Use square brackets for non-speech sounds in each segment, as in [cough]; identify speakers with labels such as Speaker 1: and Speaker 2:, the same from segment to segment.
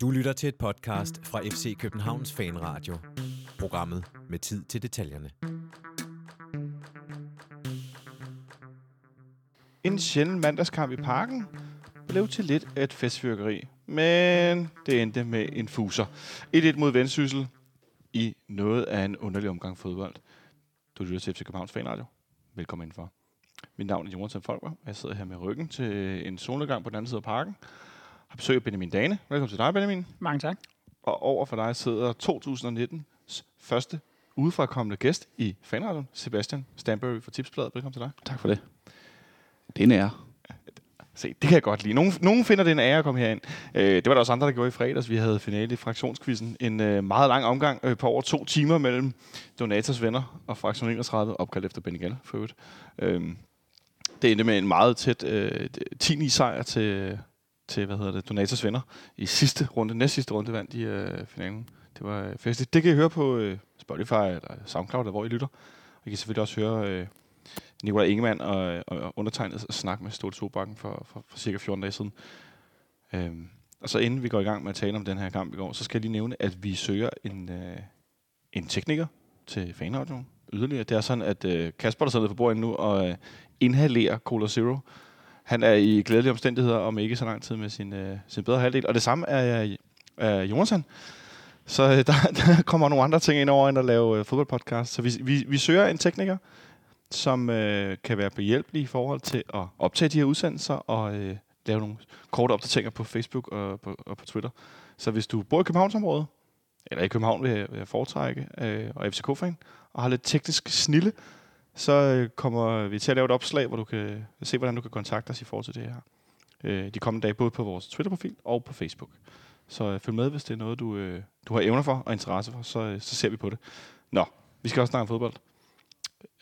Speaker 1: Du lytter til et podcast fra FC Københavns Fanradio. Programmet med tid til detaljerne.
Speaker 2: En sjælden mandagskamp i parken blev til lidt af et festfyrkeri, men det endte med en fuser. 1-1 mod Vendsyssel i noget af en underlig omgang fodbold. Du lytter til FC Københavns Fanradio. Velkommen indenfor. Mit navn er Jonathan Folker, og jeg sidder her med ryggen til en solnedgang på den anden side af parken. Har besøg af Benjamin Dane. Velkommen til dig, Benjamin.
Speaker 3: Mange tak.
Speaker 2: Og over for dig sidder 2019's første udefrakommende gæst i fanradioen, Sebastian Stanbury fra Tipsbladet. Velkommen til dig.
Speaker 4: Tak for det. Det er en ære.
Speaker 2: Se, det kan jeg godt lide. Nogen, nogen finder det en ære at komme herind. Øh, det var der også andre, der gjorde i fredags. Vi havde finale i fraktionskvisten. En øh, meget lang omgang øh, på over to timer mellem Donators venner og fraktion 31, opkaldt efter Benny Gall, for øvrigt. Øh, det endte med en meget tæt øh, 10 sejr til, til hvad hedder det, Donatas venner. I sidste runde, næst sidste runde vandt i øh, finalen. Det var øh, festligt. Det kan I høre på øh, Spotify eller SoundCloud, eller hvor I lytter. Og I kan selvfølgelig også høre øh, Nikolaj Ingemann og, og, og undertegnet snakke med Stolte Sobakken for, for, for cirka 14 dage siden. Øhm, og så inden vi går i gang med at tale om den her kamp i går, så skal jeg lige nævne, at vi søger en, øh, en tekniker til fanradioen yderligere. Det er sådan, at øh, Kasper, der sidder på bordet nu og øh, inhalerer Cola Zero, han er i glædelige omstændigheder om ikke så lang tid med sin, øh, sin bedre halvdel. Og det samme er, øh, er Jonathan. Så øh, [laughs] der, der kommer nogle andre ting ind over end at lave øh, fodboldpodcast. Så vi, vi, vi søger en tekniker, som øh, kan være behjælpelig i forhold til at optage de her udsendelser og øh, lave nogle korte opdateringer på Facebook og på, og på Twitter. Så hvis du bor i Københavnsområdet, eller i København vil jeg, vil jeg foretrække, øh, og FCK-fan, og har lidt teknisk snille, så øh, kommer vi til at lave et opslag, hvor du kan se, hvordan du kan kontakte os i forhold til det her. Øh, de kommende dage, både på vores Twitter-profil og på Facebook. Så øh, følg med, hvis det er noget, du, øh, du har evner for og interesse for, så, øh, så ser vi på det. Nå, vi skal også snakke om fodbold.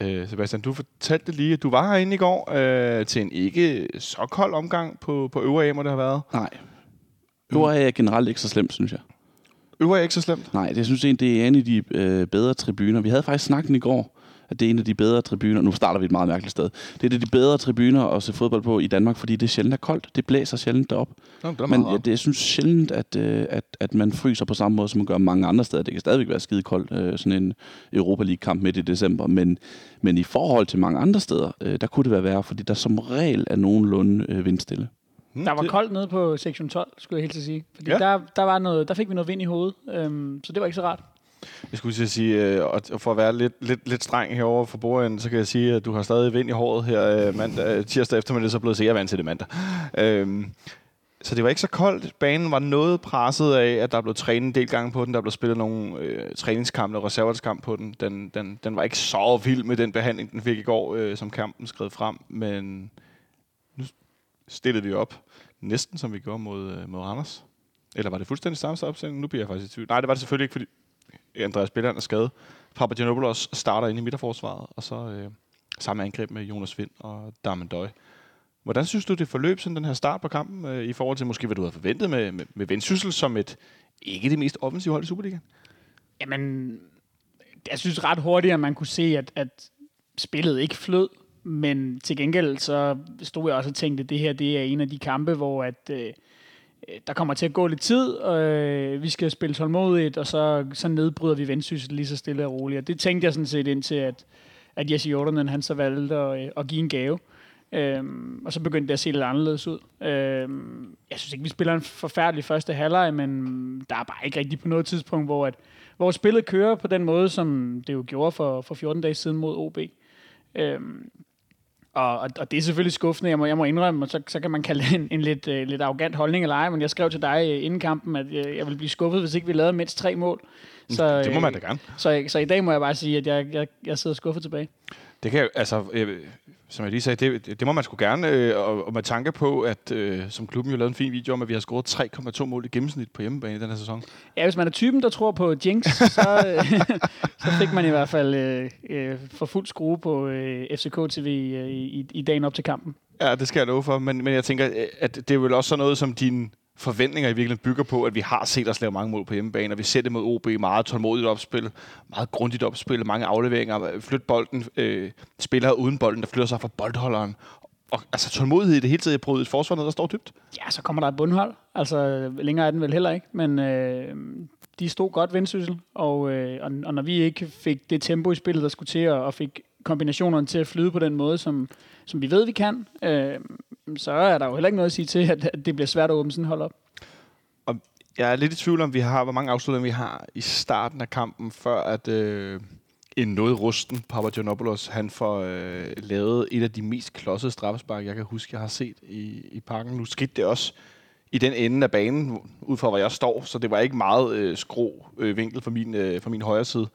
Speaker 2: Øh, Sebastian, du fortalte lige, at du var herinde i går øh, til en ikke så kold omgang på, på øvre må det har været.
Speaker 4: Nej. Øvre er generelt ikke så slemt, synes jeg.
Speaker 2: Øvre er ikke så slemt?
Speaker 4: Nej, det synes jeg, det er en af de øh, bedre tribuner. Vi havde faktisk snakken i går, at det er en af de bedre tribuner. Nu starter vi et meget mærkeligt sted. Det er en af de bedre tribuner at se fodbold på i Danmark, fordi det er sjældent er koldt. Det blæser sjældent derop.
Speaker 2: Det er
Speaker 4: Men ja, det, jeg synes sjældent, at, øh, at, at man fryser på samme måde, som man gør mange andre steder. Det kan stadigvæk være skide koldt, øh, sådan en Europa League-kamp midt i december. Men, men i forhold til mange andre steder, øh, der kunne det være værre, fordi der som regel er nogenlunde øh, vindstille.
Speaker 2: Hmm,
Speaker 3: Der var
Speaker 2: det-
Speaker 3: koldt nede på sektion 12, skulle jeg helt til sige. Fordi
Speaker 2: ja.
Speaker 3: der, der, var noget, der fik vi noget vind i hovedet, øhm, så det var ikke så rart.
Speaker 2: Jeg skulle til at sige, øh, og for at være lidt, lidt, lidt streng herover for bordenden, så kan jeg sige, at du har stadig vind i håret her øh, mandag, øh, tirsdag eftermiddag, så er blevet sikkert vant til det mandag. Øhm, så det var ikke så koldt. Banen var noget presset af, at der blev trænet en del gange på den. Der blev spillet nogle øh, træningskampe og reservelskamp på den. Den, den. den var ikke så vild med den behandling, den fik i går, øh, som kampen skred frem. Men nu stillede vi op næsten, som vi gjorde mod, øh, mod Randers. Eller var det fuldstændig samme opstilling? Nu bliver jeg faktisk i tvivl. Nej, det var det selvfølgelig ikke, fordi Andreas Billand er skadet. Papagenopoulos starter ind i midterforsvaret, og så øh, samme angreb med Jonas Vind og Darmen Døj. Hvordan synes du, det forløb sådan den her start på kampen, øh, i forhold til måske, hvad du havde forventet med, med, med Vendsyssel som et ikke det mest offensive hold i Superligaen?
Speaker 3: Jamen, jeg synes ret hurtigt, at man kunne se, at, at spillet ikke flød. Men til gengæld så stod jeg også og tænkte, at det her det er en af de kampe, hvor at, øh, Øh, der kommer til at gå lidt tid, og øh, vi skal spille tålmodigt, og så, så nedbryder vi vendsyssel lige så stille og roligt. Og det tænkte jeg sådan set indtil, at, at Jesse Jordanen han så valgte at, øh, at give en gave. Øhm, og så begyndte det at se lidt anderledes ud. Øhm, jeg synes ikke, vi spiller en forfærdelig første halvleg, men der er bare ikke rigtig på noget tidspunkt, hvor, at, hvor spillet kører på den måde, som det jo gjorde for, for 14 dage siden mod OB. Øhm, og, og, og det er selvfølgelig skuffende, jeg må, jeg må indrømme, og så, så kan man kalde det en, en lidt, uh, lidt arrogant holdning eller ej, men jeg skrev til dig uh, inden kampen, at uh, jeg ville blive skuffet, hvis ikke vi lavede mindst tre mål. Så,
Speaker 2: det må
Speaker 3: øh,
Speaker 2: man da gerne.
Speaker 3: Så, så i dag må jeg bare sige, at jeg, jeg, jeg sidder skuffet tilbage.
Speaker 2: Det kan altså, øh, som jeg lige sagde, det, det, må man sgu gerne, øh, og, og med tanke på, at øh, som klubben jo lavede en fin video om, at vi har scoret 3,2 mål i gennemsnit på hjemmebane i den her sæson.
Speaker 3: Ja, hvis man er typen, der tror på Jinx, så, øh, [laughs] [laughs] så fik man i hvert fald øh, øh, for fuld skrue på øh, FCK TV øh, i, i dagen op til kampen.
Speaker 2: Ja, det skal jeg love for, men, men jeg tænker, øh, at det er vel også sådan noget, som dine forventninger i virkeligheden bygger på, at vi har set os lave mange mål på hjemmebane, og vi ser det mod OB, meget tålmodigt opspil, meget grundigt opspil, mange afleveringer, flyt bolden, øh, spillere uden bolden, der flytter sig fra boldholderen, og altså, tålmodighed i det hele taget. Jeg prøvede et forsvar ned, der står dybt.
Speaker 3: Ja, så kommer der et bundhold. Altså, længere er den vel heller ikke. Men øh, de stod godt vendsyssel, og, øh, og, og når vi ikke fik det tempo i spillet, der skulle til, og, og fik kombinationerne til at flyde på den måde, som, som vi ved, vi kan, øh, så er der jo heller ikke noget at sige til, at, at det bliver svært at åbne sådan hold op.
Speaker 2: Og jeg er lidt i tvivl om, vi har, hvor mange afslutninger vi har i starten af kampen, før at øh, en noget rusten Papagiannopoulos, han får øh, lavet et af de mest klodsede straffespark, jeg kan huske, jeg har set i, i parken. Nu skete det også i den ende af banen, ud fra hvor jeg står, så det var ikke meget øh, skrå øh, vinkel fra min, øh, fra min højre side.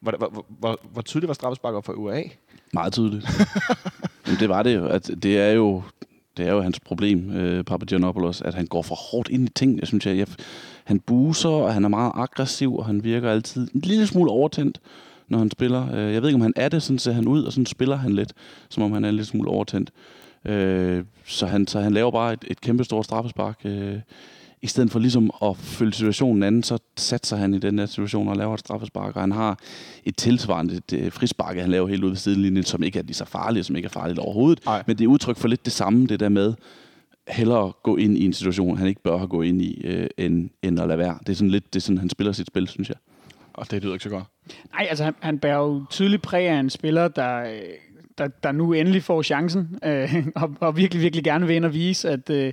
Speaker 2: Hvor, hvor, hvor, hvor tydeligt var straffespark op for UA?
Speaker 4: Meget tydeligt. [laughs] Jamen, det var det jo. At det er jo det er jo hans problem, øh, Papagiannopoulos, at han går for hårdt ind i ting. Jeg synes, jeg, jeg, han buser, og han er meget aggressiv, og han virker altid en lille smule overtændt, når han spiller. Øh, jeg ved ikke, om han er det, sådan ser han ud, og sådan spiller han lidt, som om han er en lille smule overtændt. Øh, så, han, så han laver bare et, et kæmpe stort straffespark. Øh, i stedet for ligesom at følge situationen anden, så satser han i den her situation og laver et straffespark. Og han har et tilsvarende et frispark, han laver helt ud ved sidelinjen, som ikke er lige så farligt, som ikke er farligt overhovedet.
Speaker 2: Ej.
Speaker 4: Men det er udtryk for lidt det samme, det der med hellere gå ind i en situation, han ikke bør have gået ind i, øh, end, end at lade være. Det er sådan lidt, det er sådan, han spiller sit spil, synes jeg.
Speaker 2: Og det lyder ikke så godt.
Speaker 3: Nej, altså han, han bærer jo tydeligt præg af en spiller, der, øh, der, der nu endelig får chancen, øh, [laughs] og, og virkelig, virkelig gerne vil ind og vise, at, øh,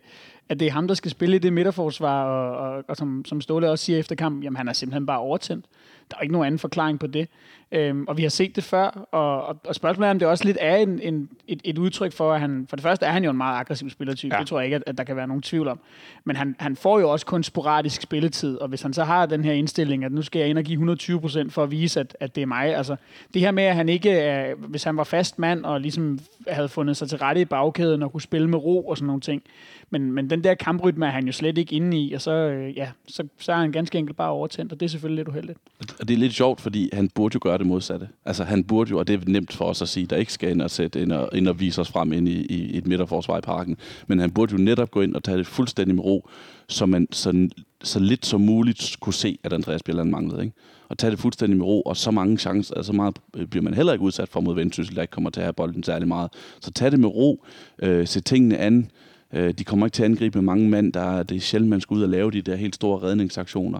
Speaker 3: at det er ham, der skal spille i det midterforsvar, og, og, og som, som Ståle også siger efter kampen, jamen han er simpelthen bare overtændt. Der er ikke nogen anden forklaring på det. Øhm, og vi har set det før, og, og, og spørgsmålet er, om det også lidt er en, en, et, et udtryk for, at han, for det første er han jo en meget aggressiv spillertype, ja. det tror jeg ikke, at, at der kan være nogen tvivl om. Men han, han får jo også kun sporadisk spilletid, og hvis han så har den her indstilling, at nu skal jeg ind og give 120 procent for at vise, at, at det er mig, altså det her med, at han ikke, er, hvis han var fast mand, og ligesom havde fundet sig til rette i bagkæden, og kunne spille med ro og sådan nogle ting, men, men den der kamprytme er han jo slet ikke inde i, og så, øh, ja, så, så er han ganske enkelt bare overtændt, og det er selvfølgelig lidt uheldigt.
Speaker 4: Og det er lidt sjovt, fordi han burde jo gøre det modsatte. Altså han burde jo, og det er nemt for os at sige, der ikke skal ind og, sætte ind og, ind og vise os frem ind i, i et midterforsvar i parken, men han burde jo netop gå ind og tage det fuldstændig med ro, så man så, så lidt som muligt kunne se, at Andreas Bjelland manglede. Ikke? Og tage det fuldstændig med ro, og så mange chancer, altså meget øh, bliver man heller ikke udsat for mod Vendsyssel, der ikke kommer til at have bolden særlig meget. Så tag det med ro, øh, se tingene an, Øh, de kommer ikke til at angribe med mange mand, Der, det er sjældent, man skal ud og lave de der helt store redningsaktioner.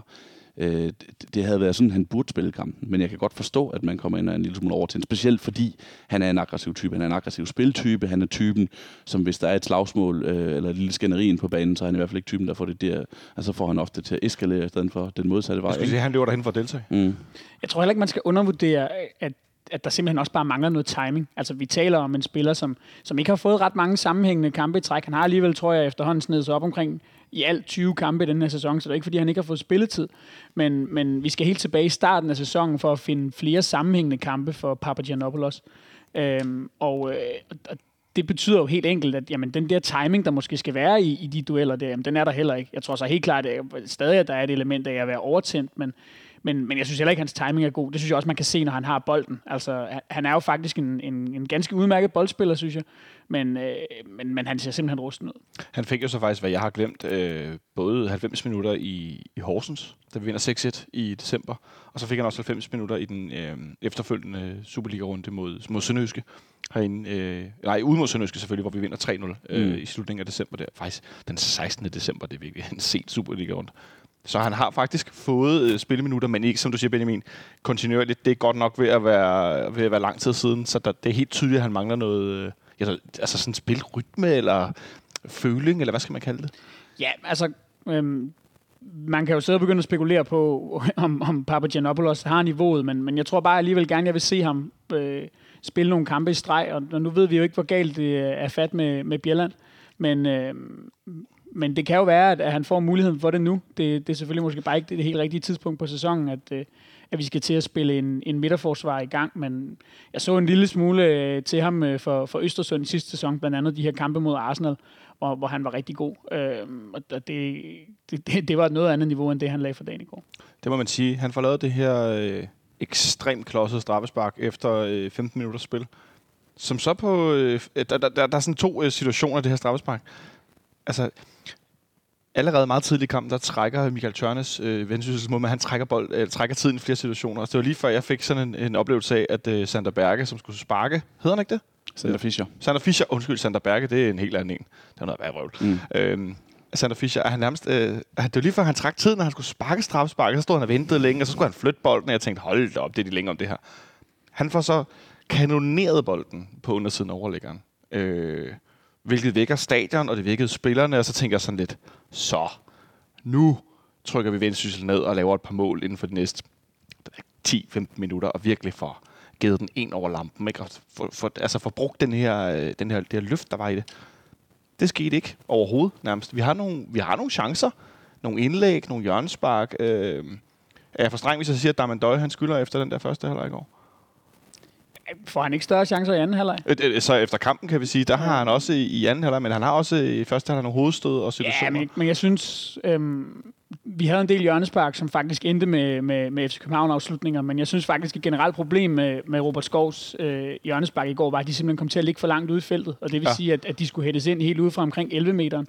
Speaker 4: Øh, det, havde været sådan, han burde spille kampen. Men jeg kan godt forstå, at man kommer ind og er en lille smule overtændt. Specielt fordi han er en aggressiv type. Han er en aggressiv spiltype. Han er typen, som hvis der er et slagsmål øh, eller et lille skænderi på banen, så er han i hvert fald ikke typen, der får det der. Altså får han ofte til at eskalere i stedet for den modsatte vej.
Speaker 2: Jeg skulle sige, han løber derhen for at deltage. Mm.
Speaker 3: Jeg tror heller ikke, man skal undervurdere, at at der simpelthen også bare mangler noget timing. Altså, vi taler om en spiller, som, som ikke har fået ret mange sammenhængende kampe i træk. Han har alligevel, tror jeg, efterhånden snedet sig op omkring i alt 20 kampe i den her sæson, så det er ikke, fordi han ikke har fået spilletid. Men, men vi skal helt tilbage i starten af sæsonen for at finde flere sammenhængende kampe for Papagiannopoulos. Øhm, og, øh, og det betyder jo helt enkelt, at jamen, den der timing, der måske skal være i, i de dueller, der, jamen, den er der heller ikke. Jeg tror så helt klart, at stadig at der er et element af at være overtændt, men, men, men jeg synes heller ikke, at hans timing er god. Det synes jeg også, man kan se, når han har bolden. Altså, han er jo faktisk en, en, en ganske udmærket boldspiller, synes jeg. Men, øh, men, men han ser simpelthen rusten ud.
Speaker 2: Han fik jo så faktisk, hvad jeg har glemt, øh, både 90 minutter i, i Horsens, da vi vinder 6-1 i december, og så fik han også 90 minutter i den øh, efterfølgende Superliga-runde mod, mod Sønderjyske. Herinde, øh, nej, ude mod Sønderjyske selvfølgelig, hvor vi vinder 3-0 øh, mm. i slutningen af december. Der. Faktisk den 16. december, det er virkelig en sent Superliga-runde. Så han har faktisk fået øh, spilleminutter, men ikke, som du siger, Benjamin, kontinuerligt. Det er godt nok ved at være, ved at være lang tid siden, så der, det er helt tydeligt, at han mangler noget, øh, altså sådan spilrytme, eller føling, eller hvad skal man kalde det?
Speaker 3: Ja, altså, øhm, man kan jo sidde og begynde at spekulere på, [laughs] om, om Papagiannopoulos har niveauet, men, men jeg tror bare alligevel gerne, jeg vil se ham øh, spille nogle kampe i streg, og nu ved vi jo ikke, hvor galt det øh, er fat med, med Bjelland, men, øh, men det kan jo være, at, han får muligheden for det nu. Det, det er selvfølgelig måske bare ikke det, det helt rigtige tidspunkt på sæsonen, at, øh, at vi skal til at spille en, en midterforsvar i gang. Men jeg så en lille smule øh, til ham øh, for, for Østersund i sidste sæson, blandt andet de her kampe mod Arsenal, hvor, hvor han var rigtig god. Øhm, og det, det, det, var var noget andet niveau, end det han lagde for dagen i går.
Speaker 2: Det må man sige. Han får lavet det her øh, ekstremt klodsede straffespark efter øh, 15 minutters spil. Som så på... Øh, øh, der, der, der, der er sådan to øh, situationer i det her straffespark. Altså, allerede meget tidligt i kampen, der trækker Michael Tørnes øh, vendsysselsmål, men han trækker, bold, øh, trækker tiden i flere situationer. Så det var lige før, jeg fik sådan en, en oplevelse af, at øh, Sander Berge, som skulle sparke, hedder han ikke det?
Speaker 4: Sander Fischer.
Speaker 2: Sander Fischer, undskyld, Sander Berge, det er en helt anden en. Det er noget værd vrøvl. Mm. Øhm, Sander Fischer, er han nærmest, øh, det var lige før han trak tid, når han skulle sparke straffespark, så stod han og ventede længe, og så skulle han flytte bolden, og jeg tænkte, hold da op, det er de længe om det her. Han får så kanoneret bolden på undersiden af overlæggeren. Øh, hvilket vækker stadion, og det vækkede spillerne, og så tænker jeg sådan lidt, så nu trykker vi Vendsyssel ned og laver et par mål inden for de næste 10-15 minutter, og virkelig får givet den ind over lampen, ikke? Og for, for, altså for brugt den her, øh, den her, det her løft, der var i det. Det skete ikke overhovedet nærmest. Vi har nogle, vi har nogle chancer, nogle indlæg, nogle hjørnespark. Øh, er jeg for streng, hvis jeg siger, at Damandøj, han skylder efter den der første halvleg i går?
Speaker 3: Får han ikke større chancer i anden halvleg?
Speaker 2: Øh, Så efter kampen kan vi sige, der har han også i, anden halvleg, men han har også i første halvleg nogle hovedstød og situationer.
Speaker 3: Ja, men, men jeg synes, øhm, vi havde en del hjørnespark, som faktisk endte med, med, med FC København-afslutninger, men jeg synes faktisk, et generelt problem med, med Robert Skovs øh, hjørnespark i går var, at de simpelthen kom til at ligge for langt ude i feltet, og det vil
Speaker 2: Ja.
Speaker 3: sige, at, at de skulle hættes ind helt ude fra omkring 11 meter.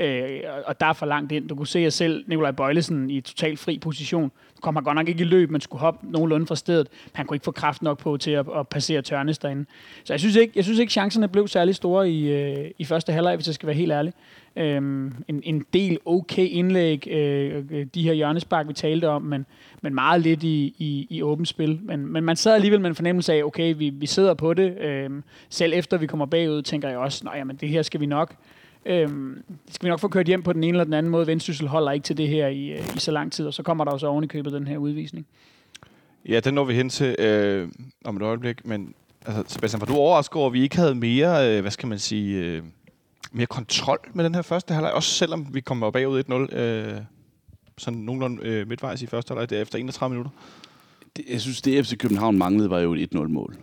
Speaker 3: Øh, og- der er for langt ind. Du kunne se jer selv, Nikolaj Bøjlesen, i totalt fri position. Du kom han godt nok ikke i løb, men skulle hoppe nogenlunde fra stedet. Han kunne ikke få kraft nok på til at, at passere Tørnes derinde. Så jeg synes ikke, jeg synes ikke chancerne blev særlig store i, øh, i første halvleg, hvis jeg skal være helt ærlig. Øhm, en, en del okay indlæg, øh, øh, de her hjørnespark, vi talte om, men, men meget lidt i, i, i åbent spil. Men, men man sad alligevel med en fornemmelse af, okay, vi, vi sidder på det. Øhm, selv efter vi kommer bagud, tænker jeg også, nej, men det her skal vi nok Øhm, det skal vi nok få kørt hjem på den ene eller den anden måde. Vendsyssel holder ikke til det her i, øh, i så lang tid, og så kommer der jo så oven i købet den her udvisning.
Speaker 2: Ja, den når vi hen til øh, om et øjeblik, men altså, Sebastian, var du overrasket over, at vi ikke havde mere, øh, hvad skal man sige, øh, mere kontrol med den her første halvleg, også selvom vi kommer bagud 1-0, øh, sådan nogenlunde øh, midtvejs i første halvleg, efter 31 minutter?
Speaker 4: Det, jeg synes, det FC København manglede, var jo et 1-0-mål.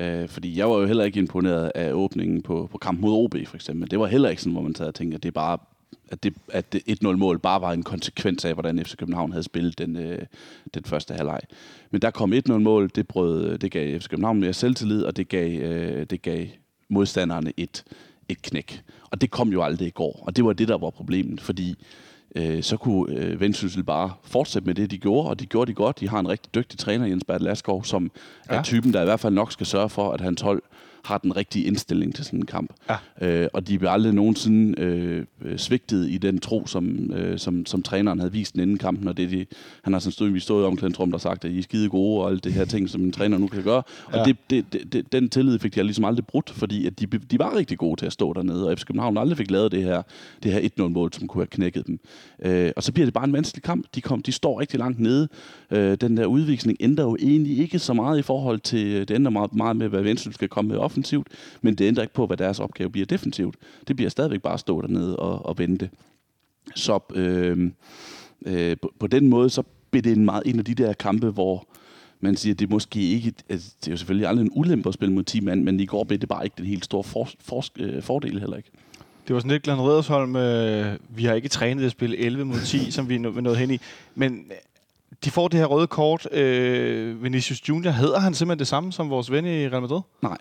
Speaker 4: Øh, fordi jeg var jo heller ikke imponeret af åbningen på, på kamp mod OB, for eksempel. Det var heller ikke sådan, hvor man sad og tænkte, at det er bare at, det, at det 1-0-mål bare var en konsekvens af, hvordan FC København havde spillet den, øh, den første halvleg. Men der kom 1-0-mål, det, brød, det gav FC København mere selvtillid, og det gav, øh, det gav modstanderne et, et knæk. Og det kom jo aldrig i går, og det var det, der var problemet, fordi øh, så kunne øh, Vendsyssel bare fortsætte med det, de gjorde, og de gjorde det godt. De har en rigtig dygtig træner, Jens Bert Laskov, som ja. Er typen, der i hvert fald nok skal sørge for, at hans hold har den rigtige indstilling til sådan en kamp.
Speaker 2: Ja.
Speaker 4: Øh, og de blev aldrig nogensinde øh, øh, svigtet i den tro, som, øh, som, som træneren havde vist den inden kampen. Og det, de, han har sådan stået, vi stod i omklædningsrum, der sagt, at I er skide gode og alt det her ting, som en træner nu kan gøre. Og
Speaker 2: Ja.
Speaker 4: det, det, det, den tillid fik de ligesom aldrig brudt, fordi at de, de var rigtig gode til at stå dernede. Og FC København aldrig fik lavet det her, det her 1-0-mål, som kunne have knækket dem. Øh, og så bliver det bare en vanskelig kamp. De, kom, de står rigtig langt nede. Øh, den der udvisning ændrer jo egentlig ikke så meget i forhold til, det ændrer meget, meget med, hvad Vendsyssel skal komme med offensivt, men det ændrer ikke på, hvad deres opgave bliver defensivt. Det bliver stadigvæk bare at stå dernede og, og vente. Så øh, øh, på, på den måde, så bliver det en, meget, en af de der kampe, hvor man siger, at det er måske ikke, altså, det er jo selvfølgelig aldrig en ulempe at spille mod 10 mand, men i går blev det bare ikke den helt store for, for, øh, fordel heller ikke.
Speaker 2: Det var sådan lidt Glenn Redersholm, øh, vi har ikke trænet at spille 11 mod 10, som vi er nå- nået hen i. Men øh, de får det her røde kort. Øh, Vinicius Junior, hedder han simpelthen det samme som vores ven i Real Madrid?
Speaker 4: Nej.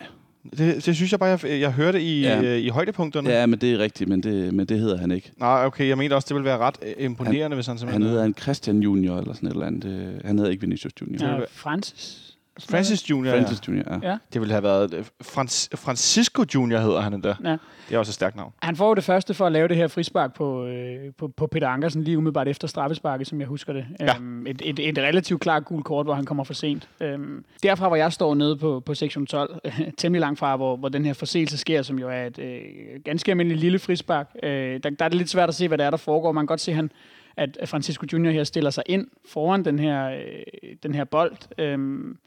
Speaker 2: Det, det synes jeg bare, jeg, jeg hørte i,
Speaker 4: Ja.
Speaker 2: ja. øh, i højdepunkterne.
Speaker 4: Ja, men det er rigtigt, men det, men det hedder han ikke.
Speaker 2: Nej, okay, jeg mener også, det ville være ret øh, imponerende, han, hvis han
Speaker 4: Han
Speaker 2: simpelthen...
Speaker 4: hedder en Christian Junior eller sådan et eller andet. Øh, Han hedder ikke Vinicius Junior.
Speaker 3: Ja, Francis.
Speaker 2: Francis Junior,
Speaker 4: Francis
Speaker 2: ja.
Speaker 4: Junior, ja.
Speaker 3: Ja.
Speaker 2: Det ville have været... øh, Frans, Francisco Junior hedder han endda.
Speaker 3: Ja.
Speaker 2: Det er også et stærkt navn.
Speaker 3: Han får jo det første for at lave det her frispark på, øh, på, på Peter Ankersen, lige umiddelbart efter straffesparket, som jeg husker det.
Speaker 2: Ja.
Speaker 3: Øhm, et, et, et relativt klart gult kort, hvor han kommer for sent. Øhm, derfra, hvor jeg står nede på, på sektion 12, [laughs] temmelig langt fra, hvor, hvor den her forseelse sker, som jo er et øh, ganske almindeligt lille frispark. Øh, der, der er det lidt svært at se, hvad det er, der foregår. Man kan godt se, han, at at Francisco Junior her stiller sig ind foran den her, øh, den her bold. Øhm,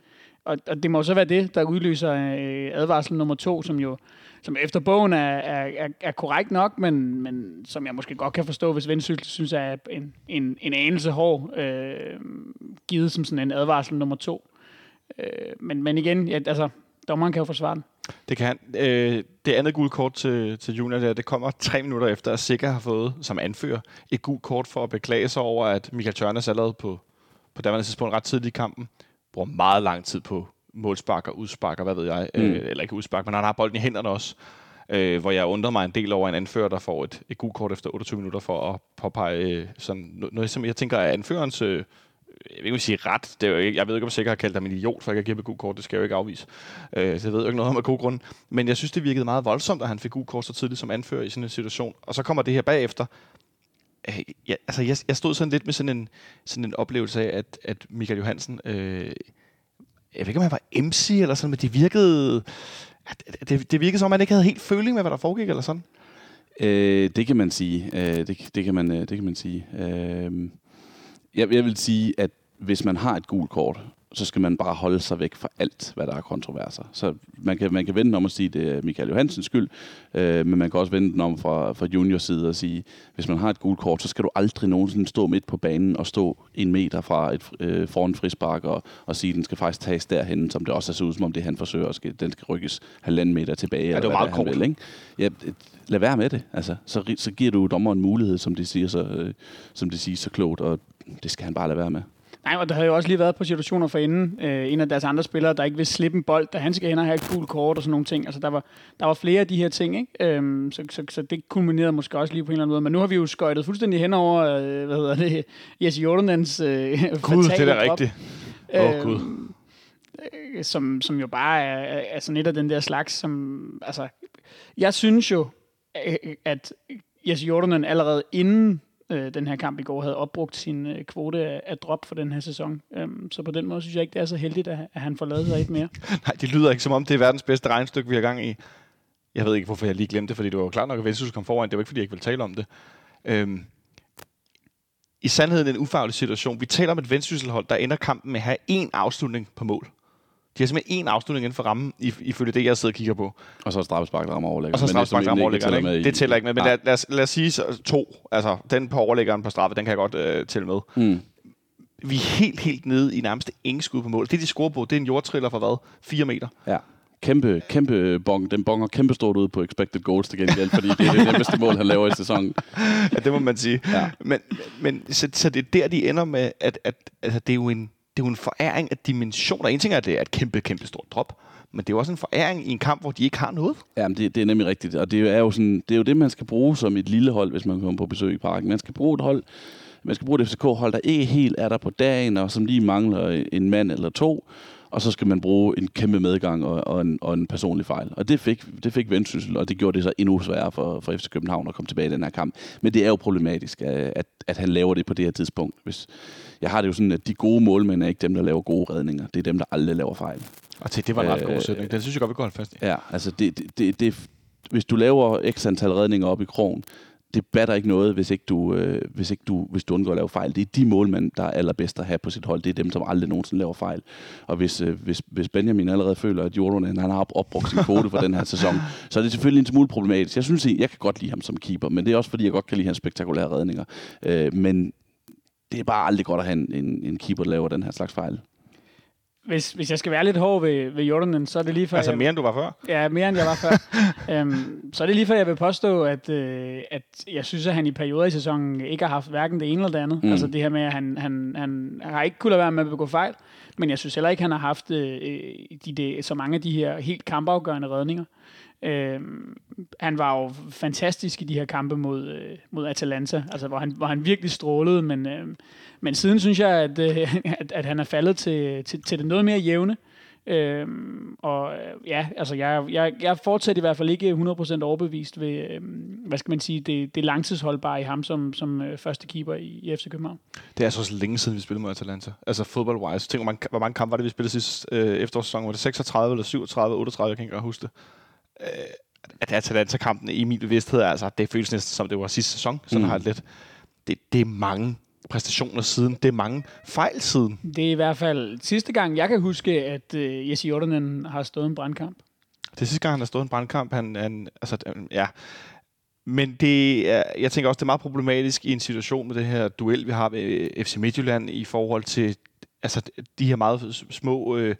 Speaker 3: og, og det må så være det, der udløser øh, advarsel nummer to, som jo som efter bogen er, er, er, er korrekt nok, men, men som jeg måske godt kan forstå, hvis Vendsyssel synes er en, en, en anelse hård, øh, givet som sådan en advarsel nummer to. Øh, men, men igen, ja, altså, dommeren kan jo forsvare den.
Speaker 2: Det kan han. Øh, det andet gule kort til, til Junior, der, det kommer tre minutter efter, at Sikker har fået, som anfører, et gult kort for at beklage sig over, at Michael Tørnes allerede på, på daværende tidspunkt ret tidligt i kampen, bruger meget lang tid på målspark og udspark og hvad ved jeg. Mm. Øh, eller ikke udspark, men han har bolden i hænderne også. Øh, hvor jeg undrer mig en del over en anfører, der får et, et gult kort efter 28 minutter for at påpege øh, sådan noget, som jeg tænker er anførens øh, jeg vil ikke sige ret. Det er jo ikke, jeg ved ikke, om jeg sikkert har kaldt ham en idiot, for ikke at give gul kort. Det skal jeg jo ikke afvise. Øh, så jeg ved jo ikke noget om af god grund. Men jeg synes, det virkede meget voldsomt, at han fik gul kort så tidligt som anfører i sådan en situation. Og så kommer det her bagefter. Øh, ja, altså, jeg, jeg stod sådan lidt med sådan en, sådan en oplevelse af, at, at Michael Johansen... Øh, jeg ved ikke, om han var MC eller sådan, men det virkede... Det, det virkede som, om han ikke havde helt føling med, hvad der foregik, eller sådan.
Speaker 4: Øh, det kan man sige. Øh, det, det, kan man, øh, det kan man sige. Øh, jeg, jeg vil sige, at hvis man har et gult kort, så skal man bare holde sig væk fra alt, hvad der er kontroverser. Så man kan, man kan vende om at sige, at det er Michael Johansens skyld, øh, men man kan også vende den om fra, fra juniors side og sige, hvis man har et gult kort, så skal du aldrig nogensinde stå midt på banen og stå en meter fra et, øh, foran frispark og, og sige, at den skal faktisk tages derhen, som det også ser ud som om det han forsøger, skal, den skal rykkes halvanden meter tilbage.
Speaker 2: Ja, det var meget kort. Vil, ikke?
Speaker 4: Ja, lad være med det. Altså, så, så giver du dommeren mulighed, som de siger så, øh, som de siger så klogt, og det skal han bare lade være med.
Speaker 3: Nej, og der havde jo også lige været på situationer for inden. Øh, en af deres andre spillere, der ikke vil slippe en bold, da han skal hen og have et cool kort og sådan nogle ting. Altså, der var, der var flere af de her ting, ikke? Øhm, så, så, så, det kulminerede måske også lige på en eller anden måde. Men nu har vi jo skøjtet fuldstændig hen over, øh, hvad hedder det, Jesse Jordanens øh,
Speaker 2: Gud, det er da rigtigt. Åh, oh, Gud.
Speaker 3: Øh, som, som jo bare er, er sådan et af den der slags, som... Altså, jeg synes jo, øh, at Jesse Jordanen allerede inden øh, den her kamp i går havde opbrugt sin øh, kvote af, af drop for den her sæson. Øhm, så på den måde synes jeg ikke, det er så heldigt, at, at han får lavet sig et mere. [laughs]
Speaker 2: Nej, det lyder ikke som om, det er verdens bedste regnstykke, vi har gang i. Jeg ved ikke, hvorfor jeg lige glemte det, fordi det var klart nok, at Vendsyssel kom foran. Det var ikke, fordi jeg ikke ville tale om det. Øhm, I sandheden en ufaglig situation. Vi taler om et Vendsysselhold, der ender kampen med at have én afslutning på mål. De har simpelthen én afslutning inden for rammen, ifølge det, jeg sidder og kigger på.
Speaker 4: Og så straffespark, der rammer overlægger.
Speaker 2: Og så straffespark, der rammer overlægger. Ikke? Det tæller ikke med, men lad, lad, os, lad os sige så, to. Altså, den på overlæggeren på straffe, den kan jeg godt øh, tælle med. Mm. Vi er helt, helt nede i nærmest ingen skud på mål. Det, de scorer på, det er en jordtriller for hvad? 4 meter.
Speaker 4: Ja kæmpe, kæmpe bong. Den bonger kæmpe stort ud på expected goals til gengæld, fordi det er det nemmeste mål, han laver i sæsonen. [laughs]
Speaker 2: Ja, det må man sige. Ja. Men, men så, så det er der, de ender med, at, at altså, det er jo en det er jo en foræring af dimensioner. En ting er, at det er et kæmpe, kæmpe stort drop, men det er jo også en foræring i en kamp, hvor de ikke har noget.
Speaker 4: Ja, det, det er nemlig rigtigt. Og det er, jo sådan, det er jo det, man skal bruge som et lille hold, hvis man kommer på besøg i parken. Man skal bruge et hold, man skal bruge et FCK-hold, der ikke helt er der på dagen, og som lige mangler en mand eller to, og så skal man bruge en kæmpe medgang og, og, en, og en personlig fejl. Og det fik, det fik Vendsyssel, og det gjorde det så endnu sværere for, for FC København at komme tilbage i den her kamp. Men det er jo problematisk, at, at han laver det på det her tidspunkt. Hvis, jeg har det jo sådan, at de gode målmænd er ikke dem, der laver gode redninger. Det er dem, der aldrig laver fejl.
Speaker 2: Og til, det var en ret god øh, sætning. Den synes jeg godt, vi går holde fast i.
Speaker 4: Ja, altså det, det, det, det, hvis du laver x antal redninger op i krogen, det batter ikke noget, hvis ikke, du, øh, hvis, ikke du, hvis du undgår at lave fejl. Det er de målmænd, der er allerbedst at have på sit hold. Det er dem, som aldrig nogensinde laver fejl. Og hvis, øh, hvis, hvis Benjamin allerede føler, at Jordan han har opbrugt sin kvote for den her sæson, [laughs] så er det selvfølgelig en smule problematisk. Jeg synes, jeg kan godt lide ham som keeper, men det er også fordi, jeg godt kan lide hans spektakulære redninger. Øh, men det er bare aldrig godt at have en, en, en keeper, der laver den her slags fejl.
Speaker 3: Hvis, hvis jeg skal være lidt hård ved, ved Jordan, så er det lige før...
Speaker 2: Altså
Speaker 3: jeg,
Speaker 2: mere end du var før?
Speaker 3: Ja, mere end jeg var før. [laughs] øhm, så er det lige før, jeg vil påstå, at, øh, at jeg synes, at han i perioder i sæsonen ikke har haft hverken det ene eller det andet. Mm. Altså det her med, at han, han, han har ikke kunnet være med at begå fejl, men jeg synes heller ikke, at han har haft øh, de, de, så mange af de her helt kampafgørende redninger. Øh, han var jo fantastisk i de her kampe mod, øh, mod Atalanta, altså hvor han, hvor han virkelig strålede, men, øh, men siden synes jeg, at, øh, [laughs] at, at han er faldet til, til, til det noget mere jævne. Øhm, og øh, ja, altså jeg, jeg, jeg fortsætter i hvert fald ikke 100% overbevist ved, øh, hvad skal man sige, det, det langtidsholdbare i ham som, som øh, første keeper i, i FC København.
Speaker 2: Det er så, så længe siden, vi spillede mod Atalanta. Altså fodbold-wise. Tænk, hvor mange, hvor mange kampe var det, vi spillede sidste øh, efterårssæson? Var det 36 eller 37, 38? Jeg kan ikke huske det øh, at Atalanta-kampen i min bevidsthed, altså det føles næsten som det var sidste sæson, så mm. har det lidt. Det, det er mange præstationer siden. Det er mange fejl siden.
Speaker 3: Det er i hvert fald sidste gang, jeg kan huske, at uh, Jesse Jordanen har stået en brandkamp.
Speaker 2: Det er sidste gang, han har stået en brandkamp. Han, han, altså, ja. Men det er, jeg tænker også, det er meget problematisk i en situation med det her duel, vi har ved FC Midtjylland i forhold til altså, de her meget små øh,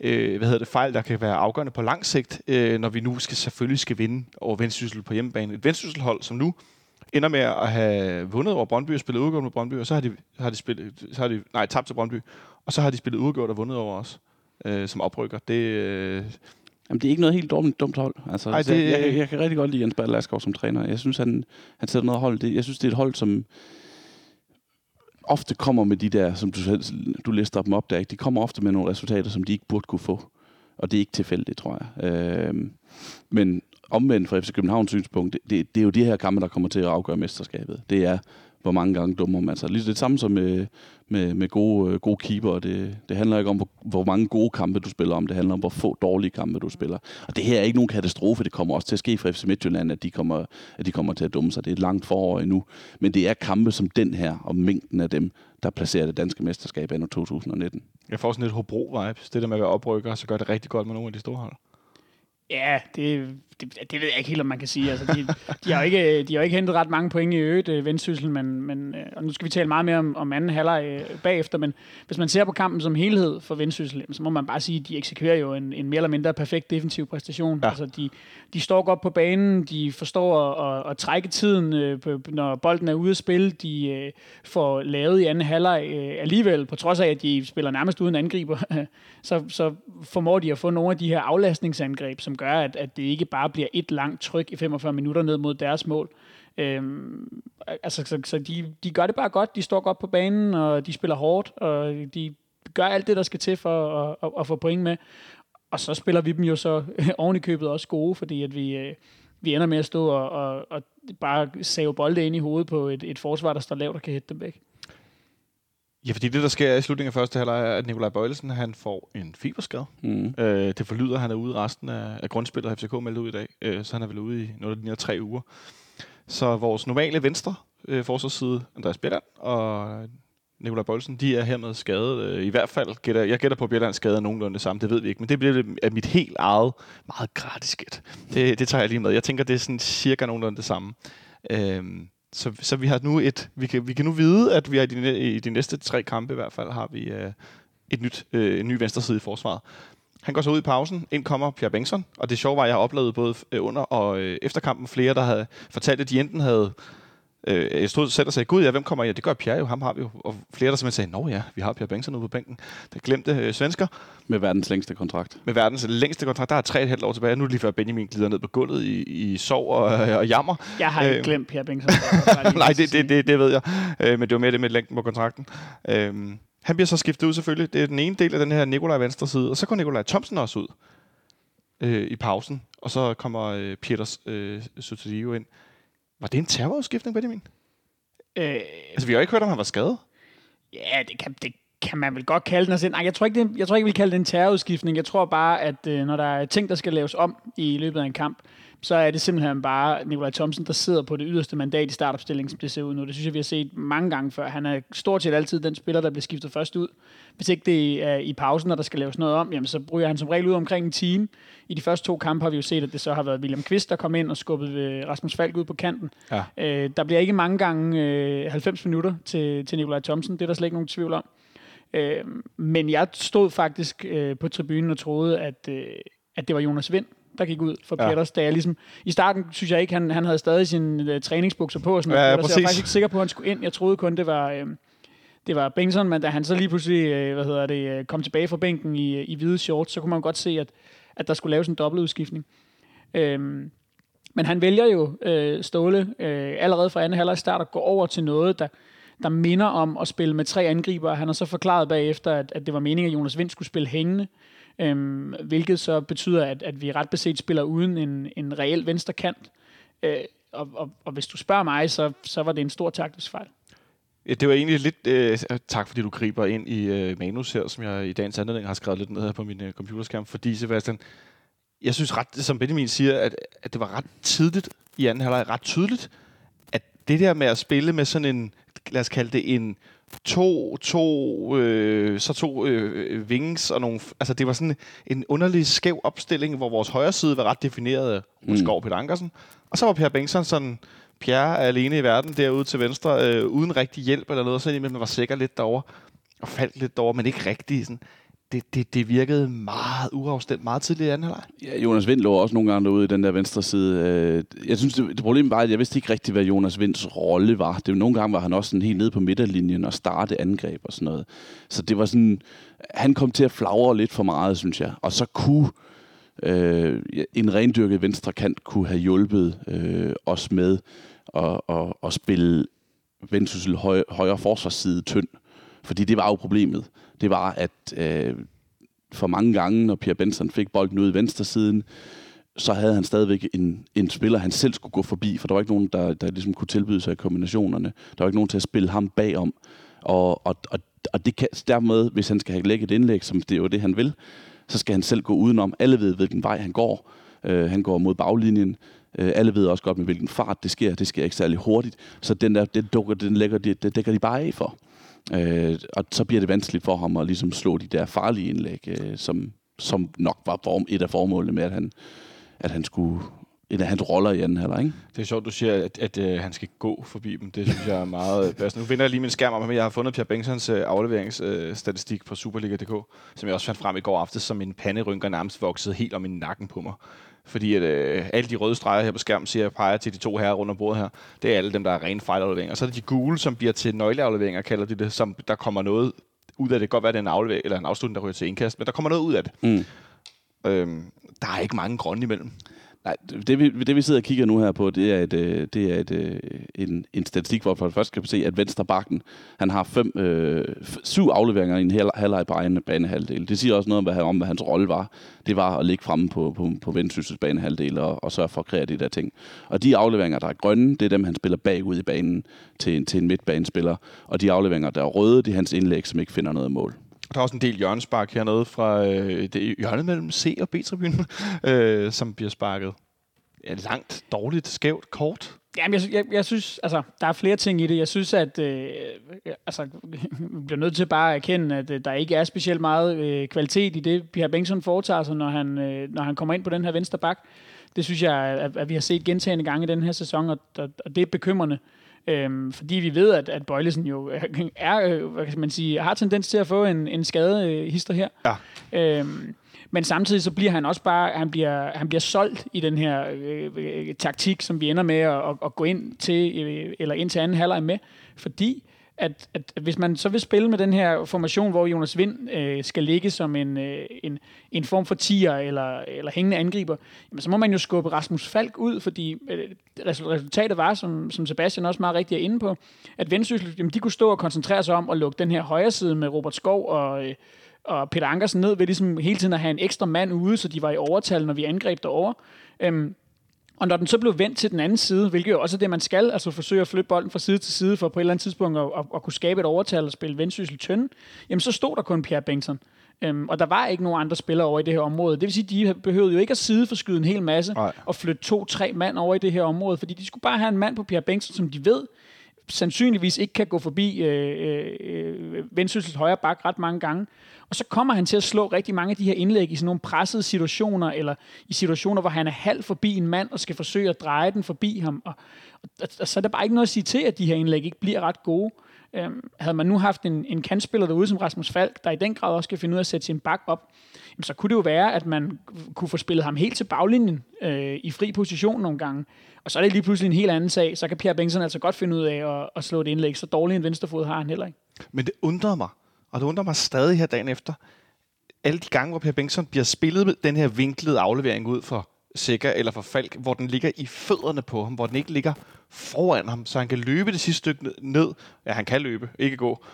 Speaker 2: øh, hvad hedder det, fejl, der kan være afgørende på lang sigt, øh, når vi nu skal selvfølgelig skal vinde over Vendsyssel på hjemmebane. Et Vendsysselhold, som nu ender med at have vundet over Brøndby og spillet udgjort med Brøndby, og så har de, har de spillet, så har de, nej, tabt til Brøndby, og så har de spillet udgjort og vundet over os øh, som oprykker. Det, øh,
Speaker 4: Jamen, det er ikke noget helt dumt, dumt hold. Altså, Ej, det, jeg, jeg, jeg, kan rigtig godt lide Jens Bertel som træner. Jeg synes, han, han sætter noget hold. Det, jeg synes, det er et hold, som ofte kommer med de der, som du, du lister dem op der, ikke? de kommer ofte med nogle resultater, som de ikke burde kunne få. Og det er ikke tilfældigt, tror jeg. Øh, men omvendt fra FC Københavns synspunkt, det, det, det er jo de her kampe, der kommer til at afgøre mesterskabet. Det er, hvor mange gange dummer man sig. Lige det samme som med, med, med gode, øh, gode keeper. Det, det handler ikke om, hvor, hvor mange gode kampe du spiller om. Det handler om, hvor få dårlige kampe du spiller. Og det her er ikke nogen katastrofe. Det kommer også til at ske for FC Midtjylland, at de kommer, at de kommer til at dumme sig. Det er et langt forår endnu. Men det er kampe som den her, og mængden af dem, der placerer det danske mesterskab endnu 2019.
Speaker 2: Jeg får sådan lidt Hobro-vibes. Det der med at være oprykker, og så gør det rigtig godt med nogle af de store hold.
Speaker 3: Ja, det, det, det ved jeg ikke helt, om man kan sige. Altså, de, de, har jo ikke, de har jo ikke hentet ret mange point i øget øh, vendsyssel, men, men, øh, og nu skal vi tale meget mere om, om anden halvleg øh, bagefter, men hvis man ser på kampen som helhed for vendsyssel, så må man bare sige, at de eksekverer jo en, en mere eller mindre perfekt defensiv præstation.
Speaker 2: Ja.
Speaker 3: Altså, de, de står godt på banen, de forstår at, at, at trække tiden, øh, når bolden er ude at spille, de øh, får lavet i anden halvleg øh, alligevel, på trods af, at de spiller nærmest uden angriber, [laughs] så, så formår de at få nogle af de her aflastningsangreb, som gør, at, at det ikke bare bliver et langt tryk i 45 minutter ned mod deres mål. Øhm, altså, så, så de, de gør det bare godt, de står godt på banen, og de spiller hårdt, og de gør alt det, der skal til for at, at, at få point med. Og så spiller vi dem jo så [laughs] oven i købet også gode, fordi at vi, øh, vi ender med at stå og, og, og bare save bolde ind i hovedet på et, et forsvar, der står lavt og kan hætte dem væk.
Speaker 2: Ja, fordi det, der sker i slutningen af første halvleg, er, at Nikolaj Bøjlesen han får en fiberskade.
Speaker 4: Mm.
Speaker 2: Øh, det forlyder, at han er ude resten af, af grundspillet, har FCK meldt ud i dag. Øh, så han er vel ude i noget, der ligner tre uger. Så vores normale venstre øh, forsvarsside, Andreas Bjelland og Nikolaj Bøjlesen, de er hermed skadet. Øh, I hvert fald, gætter, jeg gætter på, at Bjelland skade er nogenlunde det samme. Det ved vi ikke, men det bliver af mit helt eget, meget gratis gæt. Det, det tager jeg lige med. Jeg tænker, det er sådan cirka nogenlunde det samme. Øh, så, så vi har nu et, vi kan, vi kan nu vide, at vi har i de, i de næste tre kampe i hvert fald, har vi øh, et nyt, øh, en ny venstre side i forsvaret. Han går så ud i pausen. Ind kommer Pierre Bengtsson. Og det sjove var, at jeg har oplevet både under og øh, efter kampen flere, der havde fortalt, at de enten havde... Øh, jeg stod selv og sagde, gud ja, hvem kommer? Ja, det gør Pierre jo, ham har vi jo. Og flere, der simpelthen sagde, nå ja, vi har Pierre Bengtsson ude på bænken. Der glemte øh, svensker
Speaker 4: Med verdens længste kontrakt.
Speaker 2: med verdens længste kontrakt. Der er tre et halvt år tilbage. Nu er det lige før Benjamin glider ned på gulvet i, i sov og, og jammer.
Speaker 3: Jeg har ikke
Speaker 2: Øh,
Speaker 3: glemt Per Bengtsson. [laughs]
Speaker 2: Nej, det, det, det, det ved jeg. Øh, men det var mere det med længden på kontrakten. Øhm, han bliver så skiftet ud selvfølgelig. Det er den ene del af den her Nikolaj venstre side. Og så går Nikolaj Thomsen også ud øh, i pausen. Og så kommer øh, Peters øh, Sotelio ind. Var det en terrorudskiftning, Benjamin?
Speaker 3: Øh,
Speaker 2: Altså, vi har jo ikke hørt, om han var skadet.
Speaker 3: Ja, det kan, det kan man vel godt kalde den. Altså, nej, jeg tror ikke, det, jeg tror ikke, vi vil kalde det en terrorudskiftning. Jeg tror bare, at øh, når der er ting, der skal laves om i løbet af en kamp, så er det simpelthen bare Nikolaj Thomsen, der sidder på det yderste mandat i startopstillingen, som det ser ud nu. Det synes jeg, vi har set mange gange før. Han er stort set altid den spiller, der bliver skiftet først ud. Hvis ikke det er i pausen, når der skal laves noget om, jamen, så ryger han som regel ud omkring en time. I de første to kampe har vi jo set, at det så har været William Kvist, der kom ind og skubbede Rasmus Falk ud på kanten.
Speaker 2: Ja.
Speaker 3: Øh, der bliver ikke mange gange øh, 90 minutter til, til Nikolaj Thomsen. Det er der slet ikke nogen tvivl om. Øh, men jeg stod faktisk øh, på tribunen og troede, at, øh, at det var Jonas Vind, der gik ud for
Speaker 2: Ja.
Speaker 3: Peters, da jeg ligesom... I starten synes jeg ikke, han, han havde stadig sine øh, træningsbukser på. og Sådan
Speaker 2: Ja,
Speaker 3: noget.
Speaker 2: ja,
Speaker 3: er jeg
Speaker 2: præcis.
Speaker 3: faktisk ikke sikker på, at han skulle ind. Jeg troede kun, det var... Øh, det var Bengtsson, men da han så lige pludselig øh, hvad hedder det, øh, kom tilbage fra bænken i, i hvide shorts, så kunne man godt se, at, at der skulle laves en dobbeltudskiftning. Øhm, men han vælger jo øh, Ståle øh, allerede fra anden halvleg start at gå over til noget, der, der minder om at spille med tre angriber. Han har så forklaret bagefter, at, at det var meningen, at Jonas Vind skulle spille hængende, øhm, hvilket så betyder, at, at vi ret beset spiller uden en, en reel venstre kant. Øh, og, og, og hvis du spørger mig, så, så var det en stor taktisk fejl.
Speaker 2: Ja, det var egentlig lidt... Øh, tak, fordi du griber ind i øh, manus her, som jeg i dagens anledning har skrevet lidt ned her på min øh, computerskærm. Fordi, Sebastian, jeg synes ret, som Benjamin siger, at, at det var ret tidligt i anden halvleg, ret tydeligt, at det der med at spille med sådan en, lad os kalde det en to, to, øh, så to øh, wings og nogle, altså det var sådan en underlig skæv opstilling, hvor vores højre side var ret defineret af mm. Peter Ankersen, og så var Per Bengtsson sådan, Pierre er alene i verden derude til venstre, øh, uden rigtig hjælp eller noget, så indimellem var sikker lidt derovre og faldt lidt derovre, men ikke rigtig sådan. Det, det, det virkede meget uafstemt, meget tidligt i anden halvleg.
Speaker 4: Ja, Jonas Vind lå også nogle gange derude i den der venstre side. Øh, jeg synes, det, det problem var, at jeg vidste ikke rigtigt, hvad Jonas Vinds rolle var. Det, nogle gange var han også sådan helt nede på midterlinjen og starte angreb og sådan noget. Så det var sådan, han kom til at flagre lidt for meget, synes jeg. Og så kunne øh, en rendyrket venstre kant kunne have hjulpet øh, os med at, at, at spille Vendsyssel høj, højre forsvarsside tynd. Fordi det var jo problemet. Det var, at øh, for mange gange, når Pierre Benson fik bolden ud i venstre siden, så havde han stadigvæk en, en spiller, han selv skulle gå forbi, for der var ikke nogen, der, der ligesom kunne tilbyde sig i kombinationerne. Der var ikke nogen til at spille ham bagom. Og, og, og, og det kan, dermed, hvis han skal have lægget et indlæg, som det er jo det, han vil, så skal han selv gå udenom. Alle ved, hvilken vej han går. Øh, han går mod baglinjen. Øh, alle ved også godt, med hvilken fart det sker. Det sker ikke særlig hurtigt. Så den der, det, dukker, den lægger, det, det dækker de bare af for. Øh, og så bliver det vanskeligt for ham at ligesom slå de der farlige indlæg, øh, som, som nok var form, et af formålene med, at han, at han skulle en af hans roller i anden halvleg, ikke?
Speaker 2: Det er sjovt, du siger, at, at, at han skal gå forbi dem. Det synes jeg er meget [laughs] passende. Nu vinder jeg lige min skærm om, at jeg har fundet Pierre Bengtsons øh, afleveringsstatistik øh, på Superliga.dk, som jeg også fandt frem i går aftes, som min panderynker nærmest voksede helt om i nakken på mig. Fordi at, øh, alle de røde streger her på skærmen siger, jeg peger til de to herrer rundt om bordet her. Det er alle dem, der er rene fejlafleveringer. Og så er det de gule, som bliver til nøgleafleveringer, kalder de det, som der kommer noget ud af det. Det kan godt være, at det er en, aflevering, eller en afslutning, der ryger til indkast, men der kommer noget ud af det.
Speaker 4: Mm.
Speaker 2: Øhm, der er ikke mange grønne imellem.
Speaker 4: Nej, det vi, det vi sidder og kigger nu her på, det er, et, øh, det er et, øh, en, en statistik, hvor for først kan se, at venstre bakken, han har fem, øh, syv afleveringer i en hel, halvleg på egen banehalvdel. Det siger også noget om, hvad, om, hvad hans rolle var. Det var at ligge fremme på, på, på Vendsyssels banehalvdel og, og sørge for at kreere de der ting. Og de afleveringer, der er grønne, det er dem, han spiller bagud i banen til, til en midtbanespiller. Og de afleveringer, der er røde, det er hans indlæg, som ikke finder noget mål.
Speaker 2: Der er også en del hjørnespark hernede fra øh, det hjørne mellem C og B-tribunen, [laughs] øh, som bliver sparket. Ja, langt, dårligt, skævt, kort.
Speaker 3: Jamen, jeg, jeg, jeg synes, altså, der er flere ting i det. Jeg synes, at øh, altså, vi bliver nødt til bare at erkende, at øh, der ikke er specielt meget øh, kvalitet i det, Pierre Bengtsson foretager sig, når han, øh, når han kommer ind på den her venstre bak. Det synes jeg, at, at vi har set gentagende gange i den her sæson, og, og, og det er bekymrende. Øhm, fordi vi ved, at, at Bøjlesen jo er, øh, hvad kan man sige, har tendens til at få en, en skade øh, hister her.
Speaker 2: Ja.
Speaker 3: Øhm, men samtidig så bliver han også bare, han bliver, han bliver solgt i den her øh, øh, taktik, som vi ender med at, at, at gå ind til, øh, eller ind til anden halvleg med, fordi at, at hvis man så vil spille med den her formation, hvor Jonas Vind øh, skal ligge som en, øh, en, en form for tiger eller, eller hængende angriber, jamen, så må man jo skubbe Rasmus Falk ud, fordi øh, resultatet var, som, som Sebastian også meget rigtigt er inde på, at Vendsyssel, jamen, de kunne stå og koncentrere sig om at lukke den her højre side med Robert Skov og, øh, og Peter Ankersen ned ved ligesom hele tiden at have en ekstra mand ude, så de var i overtal, når vi angreb derovre. Øhm, og når den så blev vendt til den anden side, hvilket jo også er det, man skal, altså forsøge at flytte bolden fra side til side, for på et eller andet tidspunkt at, at, at kunne skabe et overtal og spille vendsyssel tynde, jamen så stod der kun Pierre Bengtsson. Øhm, og der var ikke nogen andre spillere over i det her område. Det vil sige, de behøvede jo ikke at sideforskyde en hel masse
Speaker 2: Nej.
Speaker 3: og flytte to-tre mand over i det her område, fordi de skulle bare have en mand på Pierre Bengtsson, som de ved sandsynligvis ikke kan gå forbi øh, øh, øh, Vendsyssels højre bak ret mange gange. Og så kommer han til at slå rigtig mange af de her indlæg i sådan nogle pressede situationer, eller i situationer, hvor han er halv forbi en mand og skal forsøge at dreje den forbi ham. Og, og, og så er der bare ikke noget at sige til, at de her indlæg ikke bliver ret gode. Øhm, havde man nu haft en, en kantspiller derude som Rasmus Falk, der i den grad også skal finde ud af at sætte sin bak op, jamen, så kunne det jo være, at man kunne få spillet ham helt til baglinjen øh, i fri position nogle gange. Og så er det lige pludselig en helt anden sag. Så kan Pierre Bengtsson altså godt finde ud af at, at slå et indlæg. Så dårlig en venstrefod har han heller ikke.
Speaker 2: Men det undrer mig, og det undrer mig stadig her dagen efter, alle de gange, hvor Per Bengtsson bliver spillet med den her vinklede aflevering ud for Sikker eller for Falk, hvor den ligger i fødderne på ham, hvor den ikke ligger foran ham, så han kan løbe det sidste stykke ned. Ja, han kan løbe, ikke gå.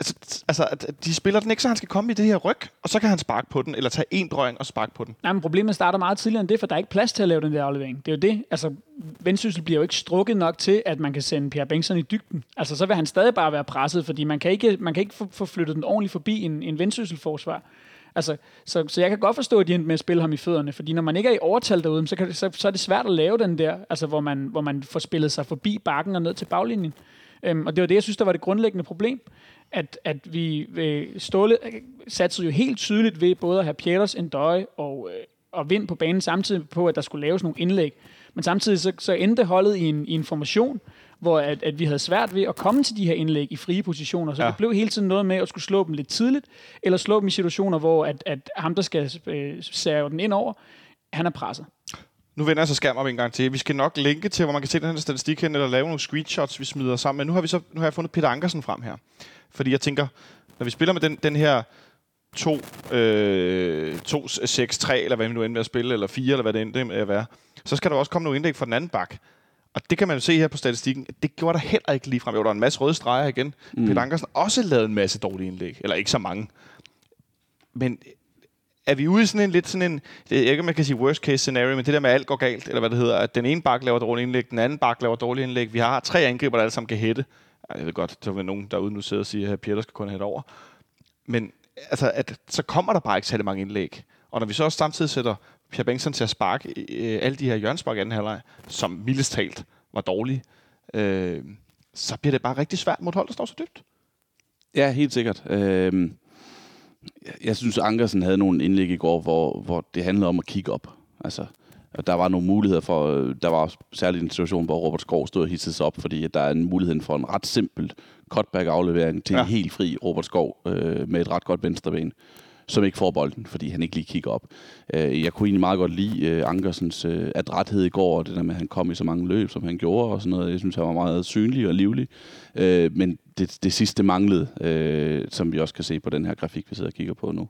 Speaker 2: Altså, altså, de spiller den ikke, så han skal komme i det her ryg, og så kan han sparke på den, eller tage en drøjning og sparke på den.
Speaker 3: Nej, men problemet starter meget tidligere end det, for der er ikke plads til at lave den der aflevering. Det er jo det. Altså, Vendsyssel bliver jo ikke strukket nok til, at man kan sende Pierre Bengtsson i dybden. Altså, så vil han stadig bare være presset, fordi man kan ikke, man kan ikke få, få flyttet den ordentligt forbi en, en Vendsyssel-forsvar. Altså, så, så jeg kan godt forstå, at de med at spille ham i fødderne, fordi når man ikke er i overtal derude, så, kan, så, så er det svært at lave den der, altså, hvor, man, hvor man får spillet sig forbi bakken og ned til baglinjen. Øhm, og det var det, jeg synes, der var det grundlæggende problem at, at vi ved Ståle satte jo helt tydeligt ved både at have Pieters, Endøje og, øh, og Vind på banen samtidig på, at der skulle laves nogle indlæg. Men samtidig så, så endte holdet i en, i en formation, hvor at, at vi havde svært ved at komme til de her indlæg i frie positioner. Så ja. det blev hele tiden noget med at skulle slå dem lidt tidligt, eller slå dem i situationer, hvor at, at ham, der skal øh, sære den ind over, han er presset.
Speaker 2: Nu vender jeg så skærm op en gang til. Vi skal nok linke til, hvor man kan se den her statistik hen, eller lave nogle screenshots, vi smider sammen. Men nu har, vi så, nu har jeg fundet Peter Ankersen frem her. Fordi jeg tænker, når vi spiller med den, den her 2, øh, 2 6, 3, eller hvad vi nu end med at spille, eller 4, eller hvad det end er at være, så skal der også komme nogle indlæg fra den anden bak. Og det kan man jo se her på statistikken. Det gjorde der heller ikke lige frem. Jo, der var en masse røde streger igen. Mm. Peter Ankersen også lavet en masse dårlige indlæg. Eller ikke så mange. Men er vi ude i sådan en lidt sådan en, det ved ikke, man kan sige worst case scenario, men det der med, at alt går galt, eller hvad det hedder, at den ene bak laver dårlige indlæg, den anden bak laver dårlige indlæg. Vi har tre angriber, der alle sammen kan hætte. Jeg ved godt, der vil nogen derude nu sidder og siger, at Peter skal kun hætte over. Men altså, at, så kommer der bare ikke særlig mange indlæg. Og når vi så også samtidig sætter Pierre Bengtsson til at sparke øh, alle de her hjørnspark i anden halvleg, som mildest talt var dårlige, øh, så bliver det bare rigtig svært mod hold, der står så dybt.
Speaker 4: Ja, helt sikkert. Øh, jeg synes, Ankersen havde nogle indlæg i går, hvor, hvor det handlede om at kigge op. Altså, der var nogle muligheder for, øh, der var særligt en situation, hvor Robert Skov stod og hissede sig op, fordi der er en mulighed for en ret simpel cutback-aflevering til ja. en helt fri Robert Skov øh, med et ret godt venstreben som ikke får bolden, fordi han ikke lige kigger op. Øh, jeg kunne egentlig meget godt lide øh, Ankersens øh, adræthed i går, og det der med, at han kom i så mange løb, som han gjorde, og sådan noget. Jeg synes, han var meget synlig og livlig. Øh, men det, det sidste manglede, øh, som vi også kan se på den her grafik, vi sidder og kigger på nu.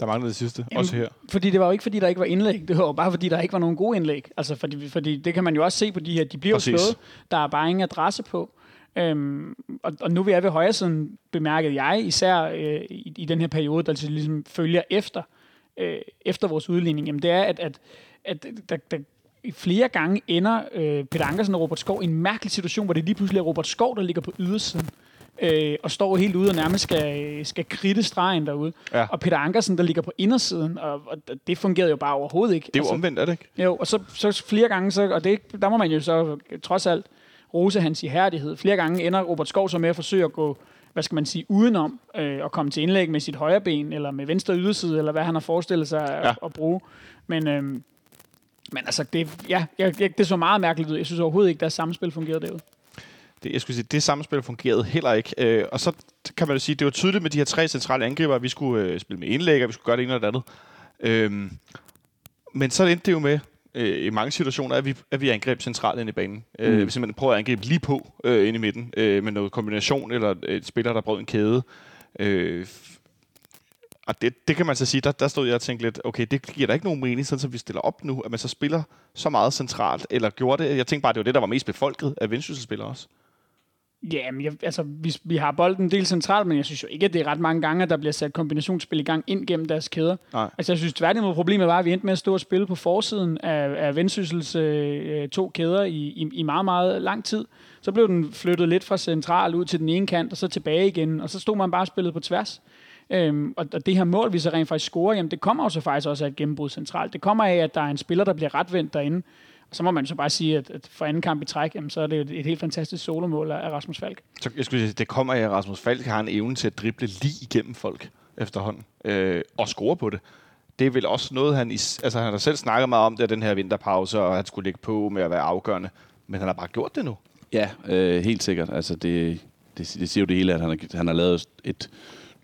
Speaker 2: Der manglede det sidste, Jamen, også her.
Speaker 3: Fordi det var jo ikke, fordi der ikke var indlæg. Det var bare, fordi der ikke var nogen gode indlæg. Altså, fordi, fordi det kan man jo også se på de her. De bliver jo slået. Der er bare ingen adresse på. Øhm, og, og nu vil jeg ved højre siden, bemærket jeg, især øh, i, i den her periode, der ligesom følger efter, øh, efter vores udligning, jamen det er, at, at, at der, der flere gange ender øh, Peter Ankersen og Robert Skov i en mærkelig situation, hvor det lige pludselig er Robert Skov, der ligger på ydersiden øh, og står helt ude og nærmest skal, skal kridte stregen derude. Ja. Og Peter Ankersen, der ligger på indersiden, og, og det fungerede jo bare overhovedet ikke.
Speaker 2: Det er jo altså, omvendt, er det ikke?
Speaker 3: Jo, og så, så flere gange, så, og det, der må man jo så trods alt rose hans ihærdighed. Flere gange ender Robert Skov så med at forsøge at gå hvad skal man sige, udenom øh, at komme til indlæg med sit højre ben, eller med venstre yderside, eller hvad han har forestillet sig ja. at, at bruge. Men, øh, men altså, det, ja, jeg, det så meget mærkeligt ud. Jeg synes overhovedet ikke, at deres samspil fungerede derude.
Speaker 2: Det, jeg skulle sige, det samspil fungerede heller ikke. Øh, og så kan man jo sige, det var tydeligt med de her tre centrale angriber, at vi skulle øh, spille med indlæg, og vi skulle gøre det ene eller det andet. Øh, men så endte det jo med, øh, i mange situationer, at vi, at vi angreb centralt ind i banen. Øh, mm. Øh, vi simpelthen prøver at angribe lige på øh, ind i midten, øh, med noget kombination, eller et spiller, der brød en kæde. Øh, og det, det kan man så sige, der, der stod jeg og tænkte lidt, okay, det giver da ikke nogen mening, sådan som vi stiller op nu, at man så spiller så meget centralt, eller gjorde det, jeg tænkte bare, det var det, der var mest befolket af vendsysselsspillere også.
Speaker 3: Ja, men jeg, altså, vi, vi har bolden en del centralt, men jeg synes jo ikke, at det er ret mange gange, at der bliver sat kombinationsspil i gang ind gennem deres kæder. Nej. Altså, jeg synes tværtimod, problemet var, at vi endte med at stå og spille på forsiden af, af Vendsyssels øh, to kæder i, i, i meget, meget lang tid. Så blev den flyttet lidt fra central ud til den ene kant, og så tilbage igen, og så stod man bare spillet på tværs. Øhm, og, og det her mål, vi så rent faktisk scorer, jamen det kommer jo så faktisk også af et gennembrud centralt. Det kommer af, at der er en spiller, der bliver retvendt derinde, så må man så bare sige, at, at for anden kamp i træk, jamen, så er det et, et helt fantastisk solomål af Rasmus Falk.
Speaker 2: Så jeg skulle sige, det kommer af, at Rasmus Falk har en evne til at drible lige igennem folk efterhånden, øh, og score på det. Det er vel også noget, han, is, altså han har selv snakket meget om, det den her vinterpause, og han skulle ligge på med at være afgørende. Men han har bare gjort det nu.
Speaker 4: Ja, øh, helt sikkert. Altså det, det, det siger jo det hele, at han har, han har lavet et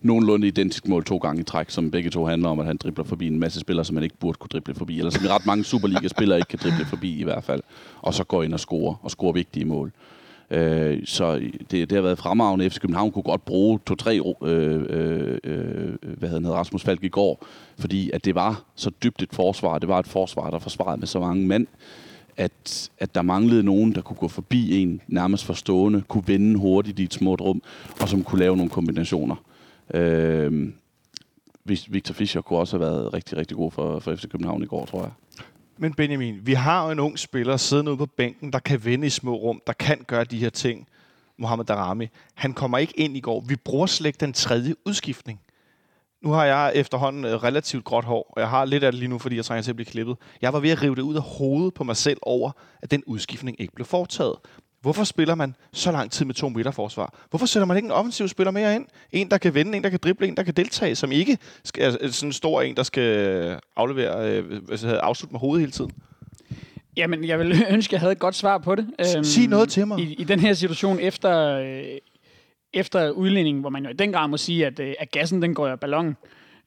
Speaker 4: nogenlunde identisk mål to gange i træk, som begge to handler om, at han dribler forbi en masse spillere, som han ikke burde kunne drible forbi, eller som i ret mange Superliga-spillere ikke kan drible forbi i hvert fald, og så går ind og scorer, og scorer vigtige mål. Øh, så det, det har været fremragende. FC København kunne godt bruge to-tre øh, øh, øh, hvad hedder Rasmus Falk i går, fordi at det var så dybt et forsvar. Det var et forsvar, der forsvarede med så mange mænd, at, at der manglede nogen, der kunne gå forbi en nærmest forstående, kunne vende hurtigt i et småt rum, og som kunne lave nogle kombinationer. Øh, Victor Fischer kunne også have været rigtig, rigtig god for, for FC København i går, tror jeg.
Speaker 2: Men Benjamin, vi har jo en ung spiller siddende ude på bænken, der kan vende i små rum, der kan gøre de her ting. Mohamed Darami. Han kommer ikke ind i går. Vi bruger slet ikke den tredje udskiftning. Nu har jeg efterhånden øh, relativt gråt hår, og jeg har lidt af det lige nu, fordi jeg trænger til at blive klippet. Jeg var ved at rive det ud af hovedet på mig selv over, at den udskiftning ikke blev foretaget. Hvorfor spiller man så lang tid med to midterforsvar? Hvorfor sætter man ikke en offensiv spiller mere ind? En, der kan vende, en, der kan drible, en, der kan deltage, som ikke skal, er sådan en stor en, der skal aflevere, øh, afslutte med hovedet hele tiden.
Speaker 3: Jamen, jeg vil [laughs] ønske, at jeg havde et godt svar på det.
Speaker 2: Sig øhm, noget til mig.
Speaker 3: I, I den her situation efter, øh, efter udligningen, hvor man jo i den grad må sige, at, øh, at gassen den går af ballonen,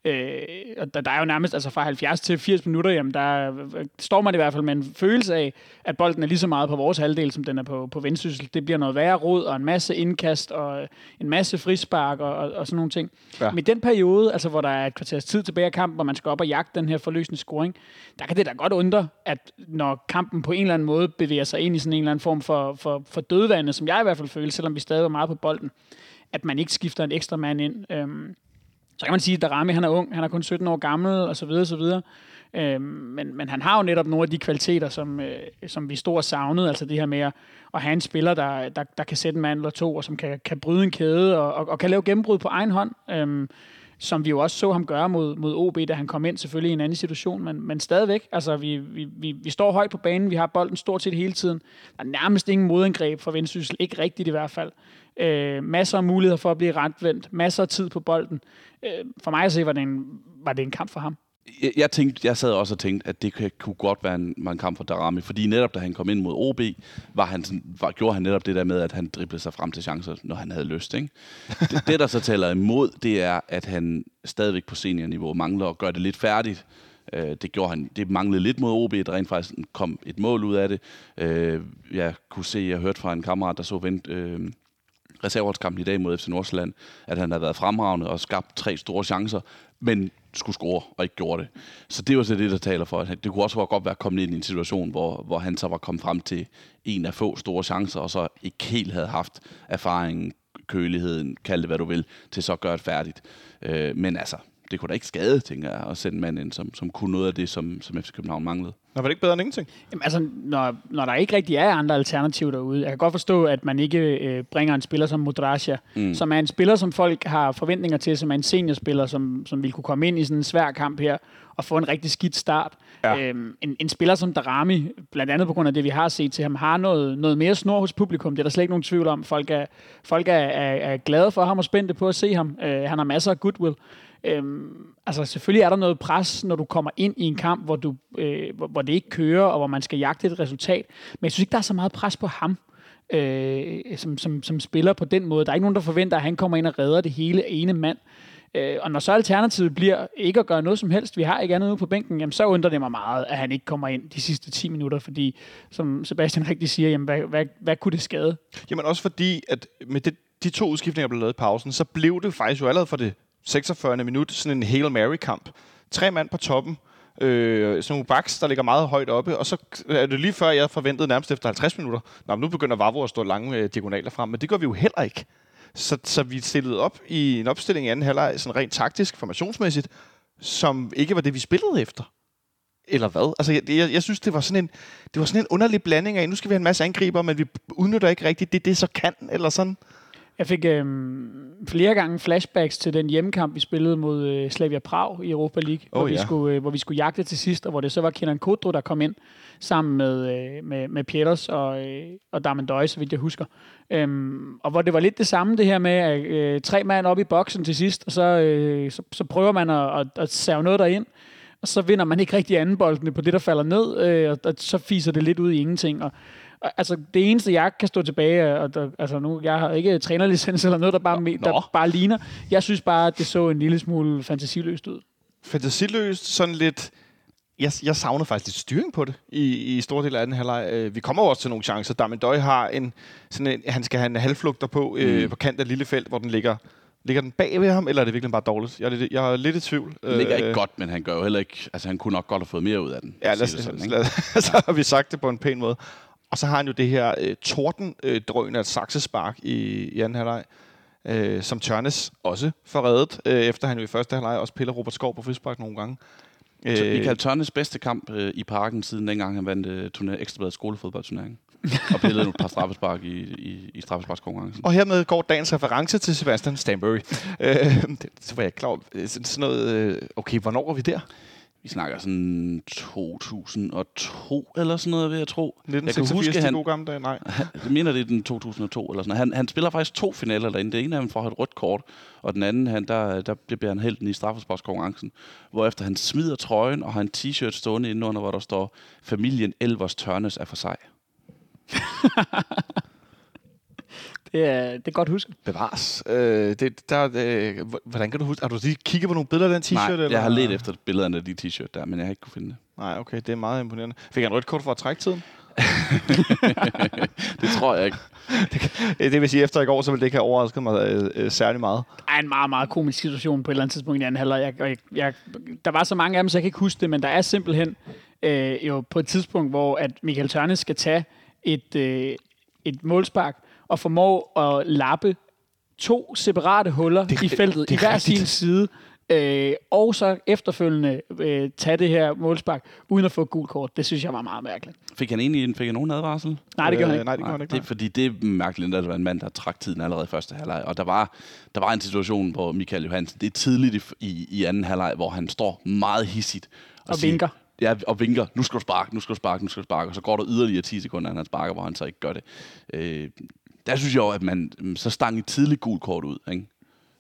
Speaker 3: Øh, og der, der er jo nærmest altså fra 70 til 80 minutter, jamen der står man i hvert fald med en følelse af, at bolden er lige så meget på vores halvdel, som den er på, på vendsyssel. Det bliver noget værre råd, og en masse indkast, og en masse frispark, og, og, og sådan nogle ting. Ja. Men i den periode, altså hvor der er et kvarters tid tilbage af kampen, hvor man skal op og jagte den her forløsende scoring, der kan det da godt undre, at når kampen på en eller anden måde bevæger sig ind i sådan en eller anden form for, for, for dødvande, som jeg i hvert fald føler, selvom vi stadig var meget på bolden, at man ikke skifter en ekstra mand ind. Øhm, så kan man sige, at Darami han er ung, han er kun 17 år gammel, og så videre, så videre. Øh, men, men han har jo netop nogle af de kvaliteter, som, øh, som vi stort savnede, altså det her med at, at have en spiller, der, der, der kan sætte en mand eller to, og som kan, kan bryde en kæde, og, og, og kan lave gennembrud på egen hånd. Øh, som vi jo også så ham gøre mod, mod OB, da han kom ind selvfølgelig i en anden situation, men, men stadigvæk, altså vi, vi, vi, vi står højt på banen, vi har bolden stort set hele tiden. Der er nærmest ingen modangreb for Vendsyssel, ikke rigtigt i hvert fald. Øh, masser af muligheder for at blive retvendt, masser af tid på bolden. Øh, for mig at se, var det en, var det en kamp for ham
Speaker 4: jeg, jeg, tænkte, jeg sad også og tænkte, at det kunne godt være en, var en kamp for Darami, fordi netop da han kom ind mod OB, var han sådan, var, gjorde han netop det der med, at han driblede sig frem til chancer, når han havde lyst. Ikke? det, det, der så taler imod, det er, at han stadigvæk på seniorniveau mangler at gøre det lidt færdigt. Øh, det gjorde han, det manglede lidt mod OB, der rent faktisk kom et mål ud af det. Øh, jeg kunne se, jeg hørte fra en kammerat, der så vent, øh, reserveholdskampen i dag mod FC Nordsjælland, at han havde været fremragende og skabt tre store chancer, men skulle score og ikke gjorde det. Så det var så det, der taler for. Det kunne også godt være kommet ind i en situation, hvor, hvor han så var kommet frem til en af få store chancer, og så ikke helt havde haft erfaringen, køligheden, kald det hvad du vil, til så at gøre det færdigt. Øh, men altså, det kunne da ikke skade, tænker jeg, at sende en mand ind, som, som kunne noget af det, som, som FC København manglede.
Speaker 2: Nå, var det ikke bedre end ingenting?
Speaker 3: Jamen, altså, når, når der ikke rigtig er andre alternativer derude, jeg kan godt forstå, at man ikke øh, bringer en spiller som Modrasja, mm. som er en spiller, som folk har forventninger til, som er en seniorspiller, som, som vil kunne komme ind i sådan en svær kamp her, og få en rigtig skidt start. Ja. Øhm, en, en spiller som Darami, blandt andet på grund af det, vi har set til ham, har noget, noget mere snor hos publikum. Det er der slet ikke nogen tvivl om. Folk er, folk er, er, er glade for ham og spændte på at se ham. Øh, han har masser af goodwill. Øhm, altså selvfølgelig er der noget pres, når du kommer ind i en kamp, hvor, du, øh, hvor, hvor det ikke kører, og hvor man skal jagte et resultat. Men jeg synes ikke, der er så meget pres på ham, øh, som, som, som spiller på den måde. Der er ikke nogen, der forventer, at han kommer ind og redder det hele ene mand. Øh, og når så alternativet bliver ikke at gøre noget som helst, vi har ikke andet ude på bænken, jamen så undrer det mig meget, at han ikke kommer ind de sidste 10 minutter, fordi som Sebastian [laughs] rigtig siger, jamen hvad, hvad, hvad kunne det skade?
Speaker 2: Jamen også fordi, at med det, de to udskiftninger, der blev lavet i pausen, så blev det faktisk jo allerede for det 46. minut sådan en Hail Mary-kamp. Tre mand på toppen, øh, sådan nogle baks, der ligger meget højt oppe, og så er det lige før, jeg forventede nærmest efter 50 minutter. Nå, nu begynder Vavro at stå lange øh, diagonaler frem, men det gør vi jo heller ikke. Så, så vi stillede op i en opstilling i anden halvleg, sådan rent taktisk, formationsmæssigt, som ikke var det, vi spillede efter. Eller hvad? Altså, jeg, jeg, jeg synes, det var, sådan en, det var sådan en underlig blanding af, nu skal vi have en masse angriber, men vi udnytter ikke rigtigt det, det så kan, eller sådan.
Speaker 3: Jeg fik øh, flere gange flashbacks til den hjemmekamp, vi spillede mod øh, Slavia Prag i Europa League, oh, hvor, ja. vi skulle, øh, hvor vi skulle jagte til sidst, og hvor det så var Kenan Kodro, der kom ind sammen med, øh, med, med Pieters og, øh, og Damendøj, så vidt jeg husker. Øhm, og hvor det var lidt det samme, det her med at øh, tre mand op i boksen til sidst, og så, øh, så, så prøver man at, at, at save noget derind, og så vinder man ikke rigtig anden boldene på det, der falder ned, øh, og, og så fiser det lidt ud i ingenting. Og, altså, det eneste, jeg kan stå tilbage, og der, altså nu, jeg har ikke trænerlicens eller noget, der bare, Nå. der bare ligner. Jeg synes bare, at det så en lille smule fantasiløst ud.
Speaker 2: Fantasiløst, sådan lidt... Jeg, jeg savner faktisk lidt styring på det i, i store dele af den halvleg. Øh, vi kommer også til nogle chancer. Damien Døj har en, sådan en, han skal have en halvflugter på, øh, mm. på kant af lille felt, hvor den ligger Ligger den bag ved ham, eller er det virkelig bare dårligt? Jeg er lidt, jeg er lidt i tvivl.
Speaker 4: Det ligger ikke øh, godt, men han gør jo heller ikke... Altså, han kunne nok godt have fået mere ud af den.
Speaker 2: Ja, lad, sådan, lad, [laughs] så har vi sagt det på en pæn måde. Og så har han jo det her øh, tordendrøn af et saksespark i, i anden halvleg, øh, som Tørnes også forredet, øh, efter han jo i første halvleg også piller Robert Skov på frispark nogle gange.
Speaker 4: Så Michael Tørnes bedste kamp øh, i parken, siden dengang han vandt øh, turné, Ekstrabladet skolefodboldturnering. [laughs] og pillede et par straffespark i, i, i straffesparkskonkurrencen.
Speaker 2: Og hermed går dagens reference til Sebastian Stanbury. øh, [laughs] det, så var jeg klar sådan noget, øh, okay, hvornår var vi der?
Speaker 4: Vi snakker sådan 2002 eller sådan noget, vil jeg tro.
Speaker 2: 1986, jeg kan huske, han, gamle dage, nej. [laughs]
Speaker 4: Jeg mener, det er den 2002 eller sådan Han, han spiller faktisk to finaler derinde. Det ene af dem får et rødt kort, og den anden, han, der, der bliver han helten i straffesparkskonkurrencen, efter han smider trøjen og har en t-shirt stående indenunder, hvor der står, familien Elvers Tørnes er for sig. [laughs]
Speaker 3: Det er, det er godt husket.
Speaker 2: Bevares. Øh, det, der, øh, hvordan kan du huske? Har du lige kigget på nogle billeder af den t-shirt?
Speaker 4: Nej,
Speaker 2: eller?
Speaker 4: jeg har let efter billederne af de t-shirt der, men jeg har ikke kunne finde det.
Speaker 2: Nej, okay, det er meget imponerende. Fik han rødt kort for at trække tiden? [laughs]
Speaker 4: Det tror jeg ikke. [laughs]
Speaker 2: Øh, Det vil sige, efter i går, så ville det ikke have overrasket mig øh, øh, særlig meget.
Speaker 3: Der er en meget, meget komisk situation på et eller andet tidspunkt i anden halvleg. Jeg, jeg, jeg, der var så mange af dem, så jeg kan ikke huske det, men der er simpelthen øh, jo på et tidspunkt, hvor at Michael Tørne skal tage et, øh, et målspark og formår at lappe to separate huller
Speaker 2: Det-
Speaker 3: i feltet
Speaker 2: det
Speaker 3: i
Speaker 2: er
Speaker 3: hver
Speaker 2: rigtigt.
Speaker 3: sin side. Øh, og så efterfølgende øh, tage det her målspark uden at få et gult kort. Det synes jeg var meget mærkeligt.
Speaker 4: Fik han egentlig fik han nogen advarsel?
Speaker 3: Nej, det gør han
Speaker 2: Øh,
Speaker 3: ikke.
Speaker 2: Nej, det gjorde han ikke.
Speaker 4: det, fordi det er mærkeligt, at der var en mand, der trak tiden allerede i første halvleg. Og der var, der var en situation, hvor Michael Johansen, det er tidligt i, i, i anden halvleg, hvor han står meget hissigt.
Speaker 3: Og vinker.
Speaker 4: Ja, og vinker. Nu skal du sparke, nu skal du sparke, nu skal du sparke. Og så går der yderligere 10 sekunder, inden han sparker, hvor han så ikke gør det. Øh, der synes jeg jo, at man mm, så stang et tidligt gult kort ud, ikke?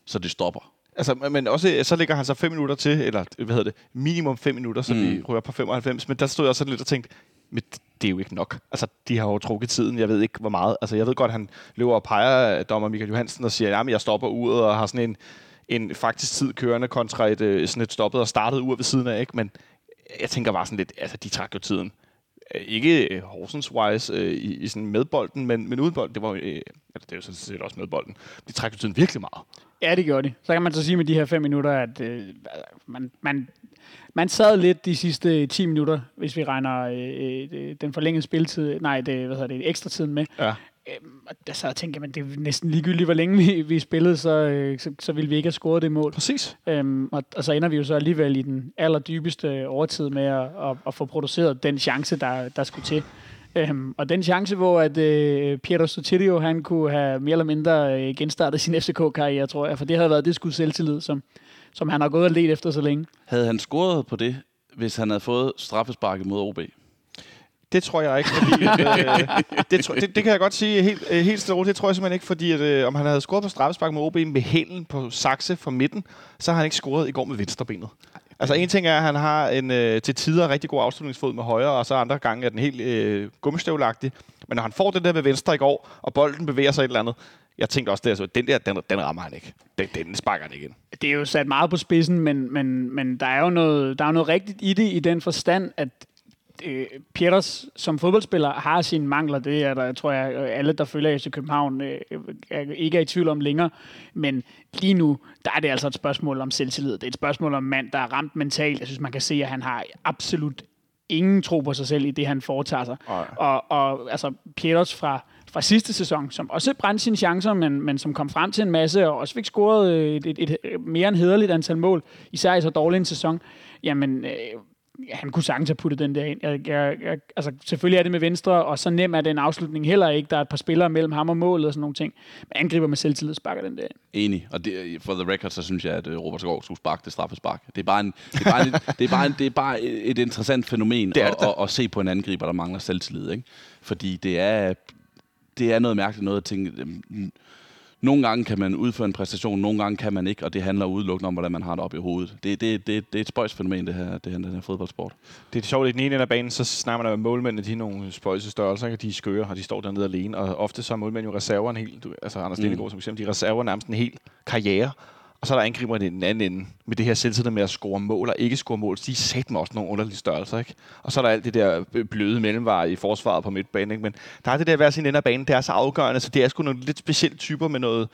Speaker 4: så det stopper.
Speaker 2: Altså, men også, så ligger han så fem minutter til, eller hvad hedder det, minimum fem minutter, så mm. vi ryger på 95. Men der stod jeg også lidt og tænkte, men det er jo ikke nok. Altså, de har jo trukket tiden. Jeg ved ikke, hvor meget. Altså, jeg ved godt, han løber og peger af dommer Michael Johansen og siger, at jeg stopper uret og har sådan en, en faktisk tid kørende kontra et, øh, sådan et stoppet og startet ur ved siden af. Ikke? Men jeg tænker bare sådan lidt, altså, de trak jo tiden. Øh, Ikke øh, Horsens-wise øh, i, i sådan med bolden, men, men uden bolden, det var øh, altså, det er jo sådan set også med bolden. De trak jo tiden virkelig meget.
Speaker 3: Ja, det gjorde de. Så kan man så sige med de her fem minutter, at øh, man, man, man sad lidt de sidste 10 minutter, hvis vi regner øh, øh, den forlængede spilletid, nej, det, hvad hedder det, ekstra tiden med.
Speaker 2: Ja.
Speaker 3: Øhm, og der så tænker jeg, men det er næsten ligegyldigt, hvor længe vi, vi spillede, så, øh, så, så ville vi ikke have scoret det mål.
Speaker 2: Præcis.
Speaker 3: Øhm, og, og så ender vi jo så alligevel i den allerdybeste overtid med at, at, at få produceret den chance, der, der skulle til. Øhm, og den chance, hvor at øh, Piero Sotilio, han kunne have mere eller mindre øh, genstartet sin FCK-karriere, tror jeg, for det havde været det skud selvtillid, som, som han har gået og let efter så længe.
Speaker 4: Havde han scoret på det, hvis han havde fået straffesparket mod OB?
Speaker 2: Det tror jeg ikke, fordi... øh, [laughs] det, tror, det, det kan jeg godt sige helt, øh, helt stille og roligt. Det tror jeg simpelthen ikke, fordi at, øh, om han havde scoret på straffespark med OB med hælen på sakse fra midten, så har han ikke scoret i går med venstrebenet. Altså en ting er, at han har en øh, til tider rigtig god afslutningsfod med højre, og så andre gange er den helt øh, gummistøvlagtig. Men når han får den der med venstre i går, og bolden bevæger sig et eller andet, jeg tænkte også, det, altså, den der, den, den rammer han ikke. Den, den sparker han ikke ind.
Speaker 3: Det er jo sat meget på spidsen, men, men, men der er jo noget, der er jo noget rigtigt i det, i den forstand, at øh, Pieters som fodboldspiller har sine mangler. Det er der, tror jeg, øh, alle, der følger FC København, øh, er, ikke er i tvivl om længere. Men lige nu, der er det altså et spørgsmål om selvtillid. Det er et spørgsmål om mand, der er ramt mentalt. Jeg synes, man kan se, at han har absolut ingen tro på sig selv i det, han foretager sig. Og, og altså, Pieters fra, fra sidste sæson, som også brændte sine chancer, men, men som kom frem til en masse, og også fik scoret øh, et, et, et mere end hederligt antal mål, især i så dårlig en sæson, jamen, øh, han kunne sagtens have puttet den der ind. Jeg, jeg, jeg, altså, selvfølgelig er det med venstre, og så nem er den afslutning heller ikke. Der er et par spillere mellem ham og målet og sådan nogle ting. Men angriber med selvtillid sparker den der ind.
Speaker 4: Enig. Og det, for the record, så synes jeg, at øh, Robert Skov skulle sparke det straffespark. Det er bare, en, det er bare, en, det er bare, en, det er bare et interessant fænomen
Speaker 2: Det er
Speaker 4: at,
Speaker 2: det da.
Speaker 4: at, at, se på en angriber, der mangler selvtillid. Ikke? Fordi det er, det er noget mærkeligt noget at tænke, nogle gange kan man udføre en præstation, nogle gange kan man ikke, og det handler udelukkende om, hvordan man har det op i hovedet. Det, det, det, det er et spøjsfænomen, det her, det her, den her fodboldsport.
Speaker 2: Det er sjovt, at i den ene ende af banen, så snakker man om målmændene, de er nogle spøjse størrelser, ikke? de er skøre, og de står dernede alene. Og ofte så er målmænd jo reserver en hel, du, altså Anders Lindegård som eksempel, de er reserver nærmest en hel karriere. Og så er der angriberne i den anden ende, med det her selvtillid med at score mål og ikke score mål. De er sat også nogle underlige størrelser, ikke? Og så er der alt det der bløde mellemvare i forsvaret på midtbanen, ikke? Men der er det der hver sin ende af banen, det er så afgørende, så det er sgu nogle lidt specielle typer med noget,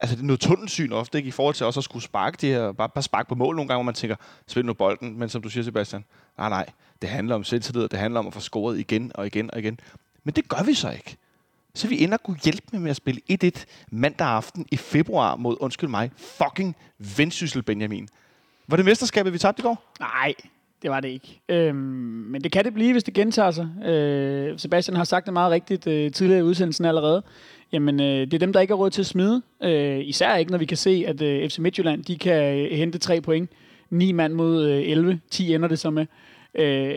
Speaker 2: altså det er noget tunnelsyn ofte, ikke? I forhold til også at skulle sparke det her, bare, bare sparke på mål nogle gange, hvor man tænker, spil nu bolden, men som du siger, Sebastian, nej, nej, det handler om selvtillid, det handler om at få scoret igen og igen og igen. Men det gør vi så ikke. Så vi ender kunne hjælpe med, med at spille 1-1 mandag aften i februar mod, undskyld mig, fucking Vendsyssel, Benjamin. Var det mesterskabet, vi tabte i går?
Speaker 3: Nej, det var det ikke. Øhm, men det kan det blive, hvis det gentager sig. Øh, Sebastian har sagt det meget rigtigt øh, tidligere i udsendelsen allerede. Jamen, øh, det er dem, der ikke har råd til at smide. Øh, især ikke, når vi kan se, at øh, FC Midtjylland de kan øh, hente tre point. 9 mand mod øh, 11. 10 ender det så med øh,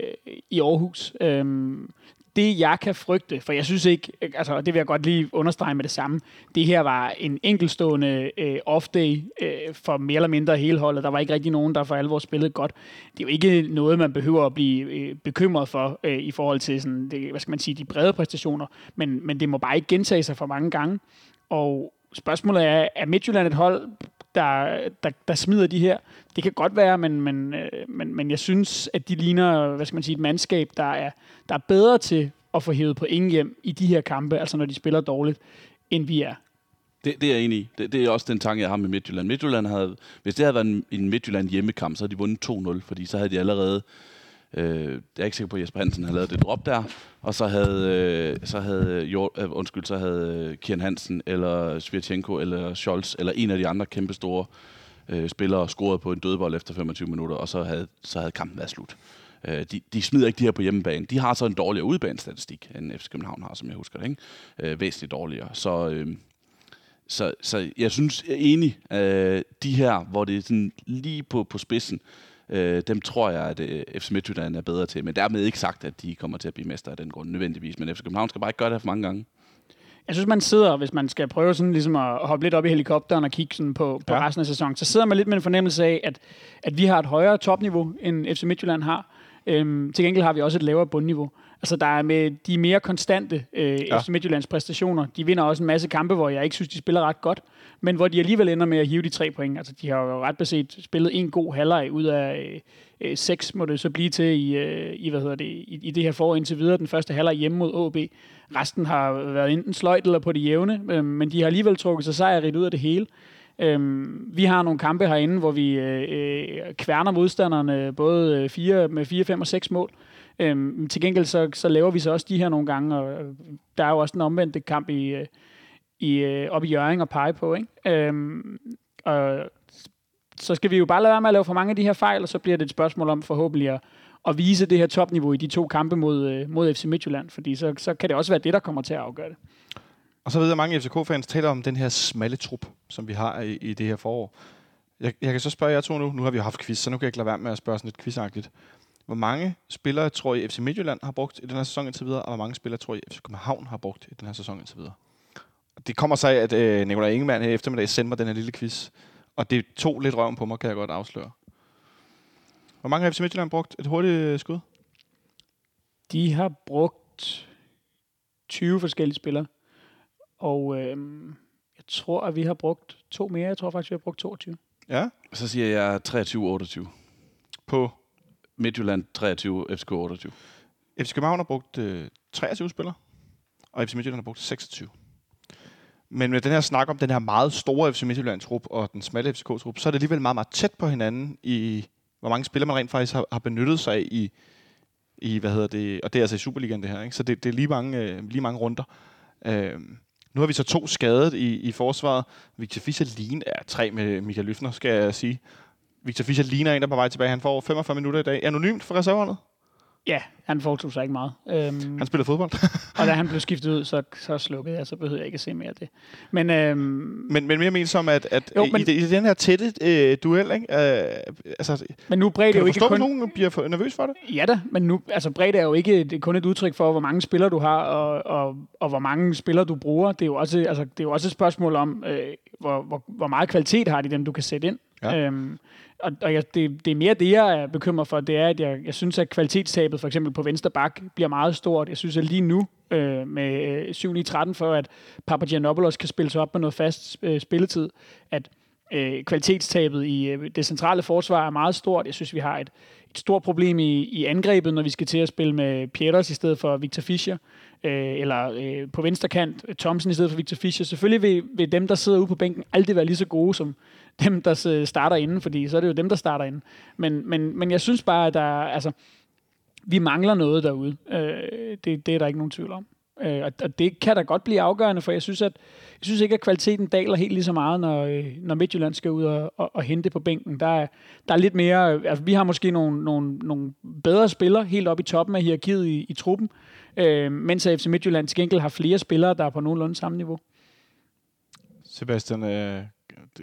Speaker 3: i Aarhus. Øh, det, jeg kan frygte, for jeg synes ikke, øh, altså og det vil jeg godt lige understrege med det samme, det her var en enkelstående øh, off-day øh, for mere eller mindre hele holdet. Der var ikke rigtig nogen, der for alvor spillede godt. Det er jo ikke noget, man behøver at blive øh, bekymret for øh, i forhold til sådan, det, hvad skal man sige, de brede præstationer, men, men det må bare ikke gentage sig for mange gange. Og spørgsmålet er, er Midtjylland et hold, der, der, der smider de her? Det kan godt være, men, men, øh, men, men jeg synes, at de ligner hvad skal man sige, et mandskab, der er, der er bedre til at få hævet ingen hjem i de her kampe, altså når de spiller dårligt, end vi er.
Speaker 4: Det, det er jeg enig i. Det, det er også den tanke, jeg har med Midtjylland. Midtjylland havde, hvis det havde været en, en Midtjylland hjemmekamp, så havde de vundet 2-0, fordi så havde de allerede Øh, jeg er ikke sikker på, at Jesper Hansen havde lavet det drop der, og så havde, øh, så havde, øh, øh undskyld, så havde øh, Kian Hansen, eller Svirtjenko, eller Scholz, eller en af de andre kæmpe store øh, spillere scoret på en dødbold efter 25 minutter, og så havde, så havde kampen været slut. Øh, de, de smider ikke de her på hjemmebane. De har så en dårligere udebanestatistik, end FC København har, som jeg husker det. Ikke? Øh, væsentligt dårligere. Så, øh, så, så jeg synes, jeg er enig, øh, de her, hvor det er sådan lige på, på spidsen, Øh, dem tror jeg, at øh, FC Midtjylland er bedre til. Men dermed ikke sagt, at de kommer til at blive mester af den grund nødvendigvis. Men FC København skal bare ikke gøre det for mange gange.
Speaker 3: Jeg synes, man sidder, hvis man skal prøve sådan ligesom at hoppe lidt op i helikopteren og kigge sådan på, på ja. resten af sæsonen, så sidder man lidt med en fornemmelse af, at, at vi har et højere topniveau, end FC Midtjylland har. Øhm, til gengæld har vi også et lavere bundniveau. Altså, der er med de mere konstante øh, ja. FC Midtjyllands præstationer. De vinder også en masse kampe, hvor jeg ikke synes, de spiller ret godt men hvor de alligevel ender med at hive de tre point. Altså, de har jo ret beset spillet en god halvleg ud af øh, seks, må det så blive til i, øh, i, hvad hedder det, i, i det her forår indtil videre. Den første halvleg hjemme mod AB. Resten har været enten sløjt eller på det jævne, øh, men de har alligevel trukket sig sejrigt ud af det hele. Øhm, vi har nogle kampe herinde, hvor vi øh, øh kværner modstanderne både øh, fire, med 4, 5 og 6 mål. Øhm, til gengæld så, så laver vi så også de her nogle gange, og øh, der er jo også en omvendt kamp i, øh, i, øh, op i Jøring og pege på. Ikke? Øhm, og så skal vi jo bare lade være med at lave for mange af de her fejl, og så bliver det et spørgsmål om forhåbentlig at, at vise det her topniveau i de to kampe mod, mod FC Midtjylland, fordi så, så kan det også være det, der kommer til at afgøre det.
Speaker 2: Og så ved jeg, at mange FCK-fans taler om den her smalle trup, som vi har i, i det her forår. Jeg, jeg kan så spørge jer to nu. Nu har vi jo haft quiz, så nu kan jeg ikke lade være med at spørge sådan lidt quizagtigt. Hvor mange spillere tror I FC Midtjylland har brugt i den her sæson indtil videre, og hvor mange spillere tror I FC København har brugt i den her sæson indtil videre? det kommer så af, at øh, Nikolaj Ingemann her eftermiddag sendte mig den her lille quiz. Og det tog lidt røven på mig, kan jeg godt afsløre. Hvor mange har FC Midtjylland brugt et hurtigt øh, skud?
Speaker 3: De har brugt 20 forskellige spillere. Og øh, jeg tror, at vi har brugt to mere. Jeg tror faktisk, vi har brugt 22.
Speaker 2: Ja.
Speaker 4: Så siger jeg 23-28.
Speaker 2: På?
Speaker 4: Midtjylland 23, FCK 28.
Speaker 2: FC København har brugt øh, 23 spillere, og FC Midtjylland har brugt 26. Men med den her snak om den her meget store FC Midtjylland-trup og den smalle FCK-trup, så er det alligevel meget, meget tæt på hinanden i, hvor mange spillere man rent faktisk har, har benyttet sig af i, i, hvad hedder det, og det er altså i Superligaen det her, ikke? så det, det er lige mange, øh, lige mange runder. Øh, nu har vi så to skadet i, i forsvaret. Victor Fischer ligner er tre med Michael Løfner, skal jeg sige. Victor Fischer ligner en, der er på vej tilbage. Han får 45 minutter i dag. Anonymt for reserveholdet?
Speaker 3: Ja, han foretog sig ikke meget.
Speaker 2: Øhm, han spiller fodbold. [laughs]
Speaker 3: og da han blev skiftet ud, så, så slukkede jeg, så behøvede jeg ikke at se mere af det. Men, øhm,
Speaker 2: men, men mere menes som, at, at jo, men, i, i, den her tætte øh, duel, ikke? Øh, altså,
Speaker 3: men nu Brede
Speaker 2: jo
Speaker 3: ikke kun...
Speaker 2: nogen bliver for, nervøs for det?
Speaker 3: Ja da, men nu, altså Brede er jo ikke det er kun et udtryk for, hvor mange spillere du har, og, og, og hvor mange spillere du bruger. Det er jo også, altså, det er jo også et spørgsmål om, øh, hvor, hvor, hvor meget kvalitet har de dem, du kan sætte ind. Ja. Øhm, og, og jeg, det, det er mere det, jeg er bekymret for, det er, at jeg, jeg synes, at kvalitetstabet for eksempel på venstre bak bliver meget stort. Jeg synes, at lige nu øh, med øh, 7-9-13 for, at Papagiannopoulos kan spille sig op med noget fast øh, spilletid, at øh, kvalitetstabet i øh, det centrale forsvar er meget stort. Jeg synes, vi har et, et stort problem i, i angrebet, når vi skal til at spille med Pieters i stedet for Victor Fischer, øh, eller øh, på venstre kant Thomsen i stedet for Victor Fischer. Selvfølgelig vil, vil dem, der sidder ude på bænken, aldrig være lige så gode som, dem, der starter inden, fordi så er det jo dem, der starter inden. Men, men, men jeg synes bare, at der, altså, vi mangler noget derude. Øh, det, det er der ikke nogen tvivl om. Øh, og, og det kan da godt blive afgørende, for jeg synes, at, jeg synes ikke, at kvaliteten daler helt lige så meget, når, øh, når Midtjylland skal ud og, og, og hente på bænken. Der er, der er lidt mere... Øh, altså, vi har måske nogle, nogle, nogle bedre spillere helt oppe i toppen af hierarkiet i, i truppen, øh, mens FC Midtjylland til gengæld har flere spillere, der er på nogenlunde samme niveau.
Speaker 2: Sebastian, øh,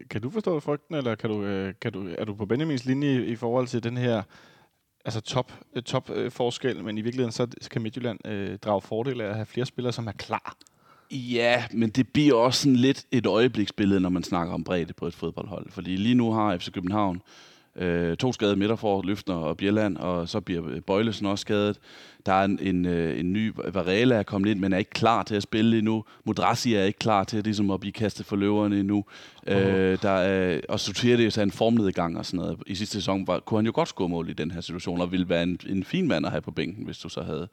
Speaker 2: kan du forstå frygten, eller kan du, øh, kan du, er du på Benjamins linje i, forhold til den her altså top, øh, top øh, forskel, men i virkeligheden så kan Midtjylland øh, drage fordel af at have flere spillere, som er klar.
Speaker 4: Ja, men det bliver også sådan lidt et øjebliksbillede, når man snakker om bredde på et fodboldhold. Fordi lige nu har FC København øh, to skadede midterfor, Løftner og Bjelland, og så bliver Bøjlesen også skadet. Der er en, en, øh, en ny Varela er kommet ind, men er ikke klar til at spille endnu. Modrassi er ikke klar til ligesom at blive kastet for løverne endnu. Uh. Øh, der er, og det så en formnedgang og sådan noget. I sidste sæson var, kunne han jo godt score mål i den her situation, og ville være en, en fin mand at have på bænken, hvis du så havde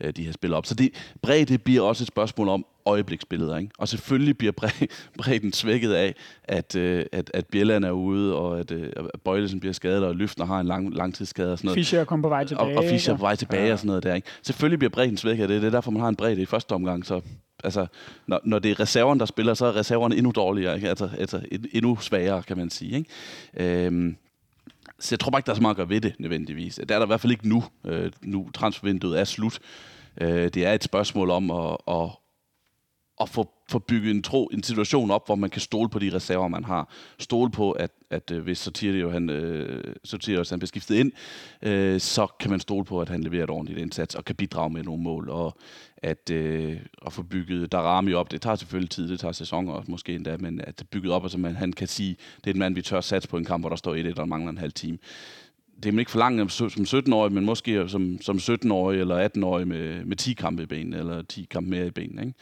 Speaker 4: øh, de her spillere op. Så det, bredde bliver også et spørgsmål om øjebliksbilleder. Ikke? Og selvfølgelig bliver [laughs] bredden svækket af, at, øh, at, at Bjelland er ude, og at, øh, at Bøjlesen bliver skadet, og Løfner har en lang, langtidsskade og sådan noget.
Speaker 3: Fischer kommer på vej tilbage.
Speaker 4: Og, og Fischer er på vej tilbage ja. og sådan noget der. Ikke? Selvfølgelig bliver bredden svækket det. Det er derfor, man har en bredde i første omgang. Så altså, når, når det er reserverne, der spiller, så er reserverne endnu dårligere. Ikke? Altså, altså endnu svagere, kan man sige. Ikke? Øhm, så jeg tror bare ikke, der er så meget at gøre ved det, nødvendigvis. Det er der i hvert fald ikke nu. Øh, nu transfervinduet er slut. Øh, det er et spørgsmål om at, at, at få, få bygget en, tro, en situation op, hvor man kan stole på de reserver, man har. Stole på, at, at øh, hvis jo, han, øh, Sotirio, han bliver skiftet ind, øh, så kan man stole på, at han leverer et ordentligt indsats og kan bidrage med nogle mål. Og at, øh, at få bygget Darami op, det tager selvfølgelig tid, det tager sæsoner også måske endda, men at det bygget op, og så man, han kan sige, det er en mand, vi tør satse på en kamp, hvor der står 1-1 og mangler en halv time det er man ikke for langt som 17-årig, men måske som, som 17-årig eller 18-årig med, med 10 kampe i benene, eller 10 kampe mere i benene. Ikke?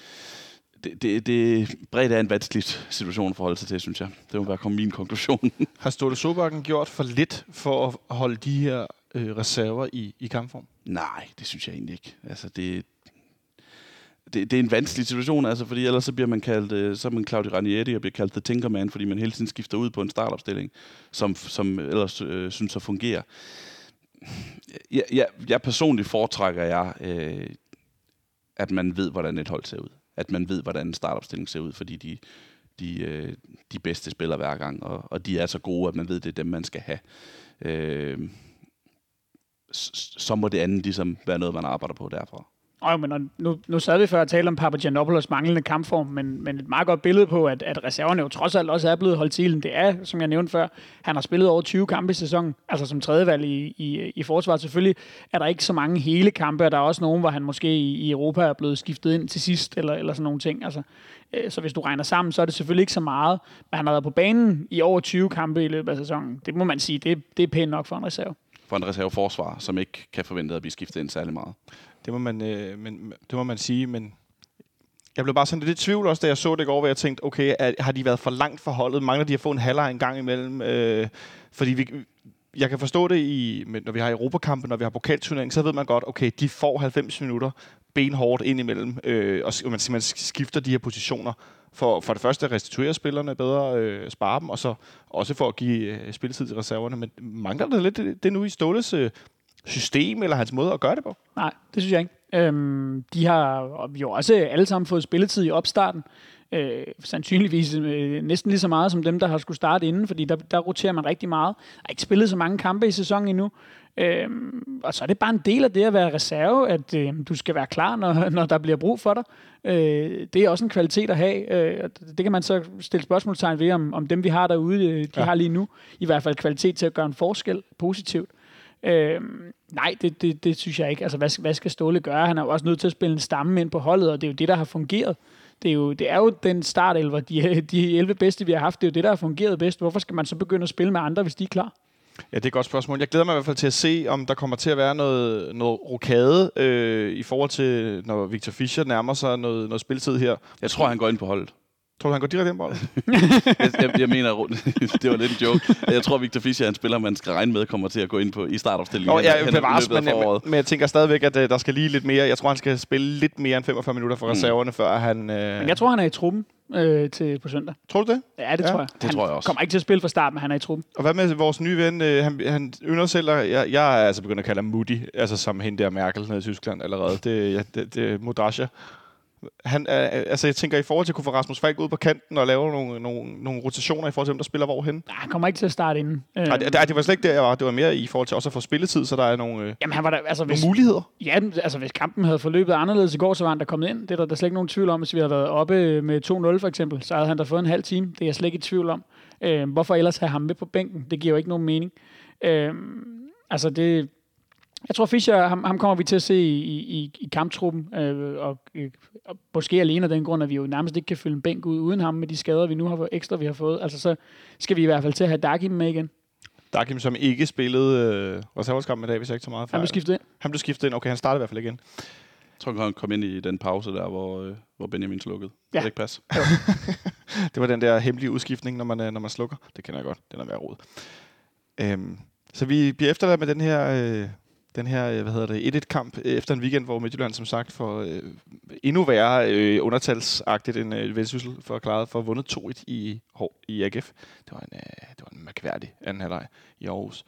Speaker 4: Det, det, det bredt er en vanskelig situation at forholde sig til, synes jeg. Det må være komme min konklusion. [laughs]
Speaker 2: Har Ståle Sobakken gjort for lidt for at holde de her øh, reserver i, i kampform?
Speaker 4: Nej, det synes jeg egentlig ikke. Altså, det, det, det er en vanskelig situation, altså, fordi ellers så bliver man kaldt, øh, så er man Claudio Ranieri og bliver kaldt The Tinkerman, fordi man hele tiden skifter ud på en startopstilling, som, som ellers øh, synes at fungere. Jeg, jeg, jeg personligt foretrækker jeg, øh, at man ved, hvordan et hold ser ud. At man ved, hvordan en startopstilling ser ud, fordi de, de, øh, de bedste spiller hver gang, og, og de er så gode, at man ved, det er dem, man skal have. Øh, så må det andet ligesom være noget, man arbejder på derfra.
Speaker 3: Og men nu, nu sad vi før og talte om Papagianopoulos manglende kampform, men, men et meget godt billede på, at, at reserverne jo trods alt også er blevet holdt til. Det er, som jeg nævnte før, han har spillet over 20 kampe i sæsonen, altså som tredjevalg i, i, i forsvaret. Selvfølgelig er der ikke så mange hele kampe, og der er også nogen, hvor han måske i, i Europa er blevet skiftet ind til sidst, eller, eller sådan nogle ting. Altså, øh, så hvis du regner sammen, så er det selvfølgelig ikke så meget, men han har været på banen i over 20 kampe i løbet af sæsonen. Det må man sige, det, det er pænt nok for en reserve.
Speaker 4: For en reserveforsvar, som ikke kan forvente at blive skiftet ind særlig meget.
Speaker 2: Det må man, øh, men, det må man sige, men jeg blev bare sådan lidt i tvivl også, da jeg så det i går, hvor jeg tænkte, okay, er, har de været for langt for holdet? Mangler de at få en halvleg en gang imellem? Øh, fordi vi, jeg kan forstå det, i, når vi har Europakampen, når vi har pokalturnering, så ved man godt, okay, de får 90 minutter benhårdt ind imellem, øh, og man simpelthen skifter de her positioner for, for det første at restituere spillerne bedre, øh, spare dem, og så også for at give øh, spilletid til reserverne. Men mangler det lidt det, det nu i Ståles øh, system eller hans måde at gøre det på?
Speaker 3: Nej, det synes jeg ikke. Øhm, de har jo også alle sammen fået spilletid i opstarten. Øh, sandsynligvis øh, næsten lige så meget som dem, der har skulle starte inden, fordi der, der roterer man rigtig meget. Jeg har ikke spillet så mange kampe i sæsonen endnu. Øhm, og så er det bare en del af det at være reserve, at øh, du skal være klar, når, når der bliver brug for dig. Øh, det er også en kvalitet at have. Øh, det kan man så stille spørgsmålstegn ved, om, om dem vi har derude, øh, de ja. har lige nu, i hvert fald kvalitet til at gøre en forskel positivt. Øh, nej, det, det, det synes jeg ikke. Altså, hvad, hvad skal Ståle gøre? Han er jo også nødt til at spille en stamme ind på holdet, og det er jo det, der har fungeret. Det er jo, det er jo den startelver, de, de 11 bedste, vi har haft, det er jo det, der har fungeret bedst. Hvorfor skal man så begynde at spille med andre, hvis de er klar?
Speaker 2: Ja, det er et godt spørgsmål. Jeg glæder mig i hvert fald til at se, om der kommer til at være noget, noget rokade øh, i forhold til, når Victor Fischer nærmer sig noget, noget spilletid her.
Speaker 4: Jeg tror, han går ind på holdet.
Speaker 2: Tror du, han går direkte ind på [laughs]
Speaker 4: jeg, jeg, jeg, mener, [laughs] det var lidt en joke. Jeg tror, Victor Fischer er en spiller, man skal regne med, kommer til at gå ind på i startopstillingen.
Speaker 2: Oh, ja, bevares, men, men, men, jeg tænker stadigvæk, at uh, der skal lige lidt mere. Jeg tror, han skal spille lidt mere end 45 minutter for mm. reserverne, mm. før han... Uh...
Speaker 3: Men jeg tror, han er i truppen øh, til på søndag.
Speaker 2: Tror du det?
Speaker 3: Ja, det ja. tror jeg.
Speaker 4: Det han tror jeg også.
Speaker 3: kommer ikke til at spille fra start, men han er i truppen.
Speaker 2: Og hvad med vores nye ven? Øh, han, han ynder selv, jeg, jeg er altså begyndt at kalde ham Moody, altså som hende der Merkel nede i Tyskland allerede. Det, ja, det, det er Modrasja han, er, altså jeg tænker i forhold til at kunne få Rasmus Falk ud på kanten og lave nogle, nogle, nogle rotationer i forhold til, hvem der spiller hvorhen.
Speaker 3: Nej, han kommer ikke til at starte inden.
Speaker 2: Nej, det, det, var slet ikke der, jeg var. Det var mere i forhold til også at få spilletid, så der er nogle, øh,
Speaker 3: Jamen, han var der, altså,
Speaker 2: nogle hvis, muligheder.
Speaker 3: Ja, altså hvis kampen havde forløbet anderledes i går, så var han der kommet ind. Det er der, der er slet ikke nogen tvivl om. Hvis vi havde været oppe med 2-0 for eksempel, så havde han der fået en halv time. Det er jeg slet ikke i tvivl om. Øh, hvorfor ellers have ham med på bænken? Det giver jo ikke nogen mening. Øh, altså det, Jeg tror, Fischer, ham, ham kommer vi til at se i, i, i kamptruppen, øh, og, øh, og måske alene af den grund, at vi jo nærmest ikke kan fylde en bænk ud uden ham med de skader, vi nu har fået, ekstra vi har fået. Altså, så skal vi i hvert fald til at have Dakim med igen.
Speaker 2: Dakim, som ikke spillede øh, reserveskampen i dag, hvis jeg ikke så meget
Speaker 3: Han
Speaker 2: fejl.
Speaker 3: blev skiftet ind.
Speaker 2: Han blev skiftet ind. Okay, han startede i hvert fald igen.
Speaker 4: Jeg tror, han kom ind i den pause der, hvor, øh, hvor Benjamin slukkede.
Speaker 3: Ja.
Speaker 4: Ja. Det ikke passe? [laughs]
Speaker 2: Det var den der hemmelige udskiftning, når man, øh, når man slukker. Det kender jeg godt. Den er værd rod. Øhm, så vi bliver efterladt med den her, øh, den her øh, hvad hedder det, 1-1-kamp øh, efter en weekend, hvor Midtjylland som sagt får øh, endnu værre øh, undertalsagtigt end øh, Vendsyssel for at klare for at vundet 2-1 i, Hår- i AGF. Det var en, øh, det var en mærkværdig anden halvleg i Aarhus.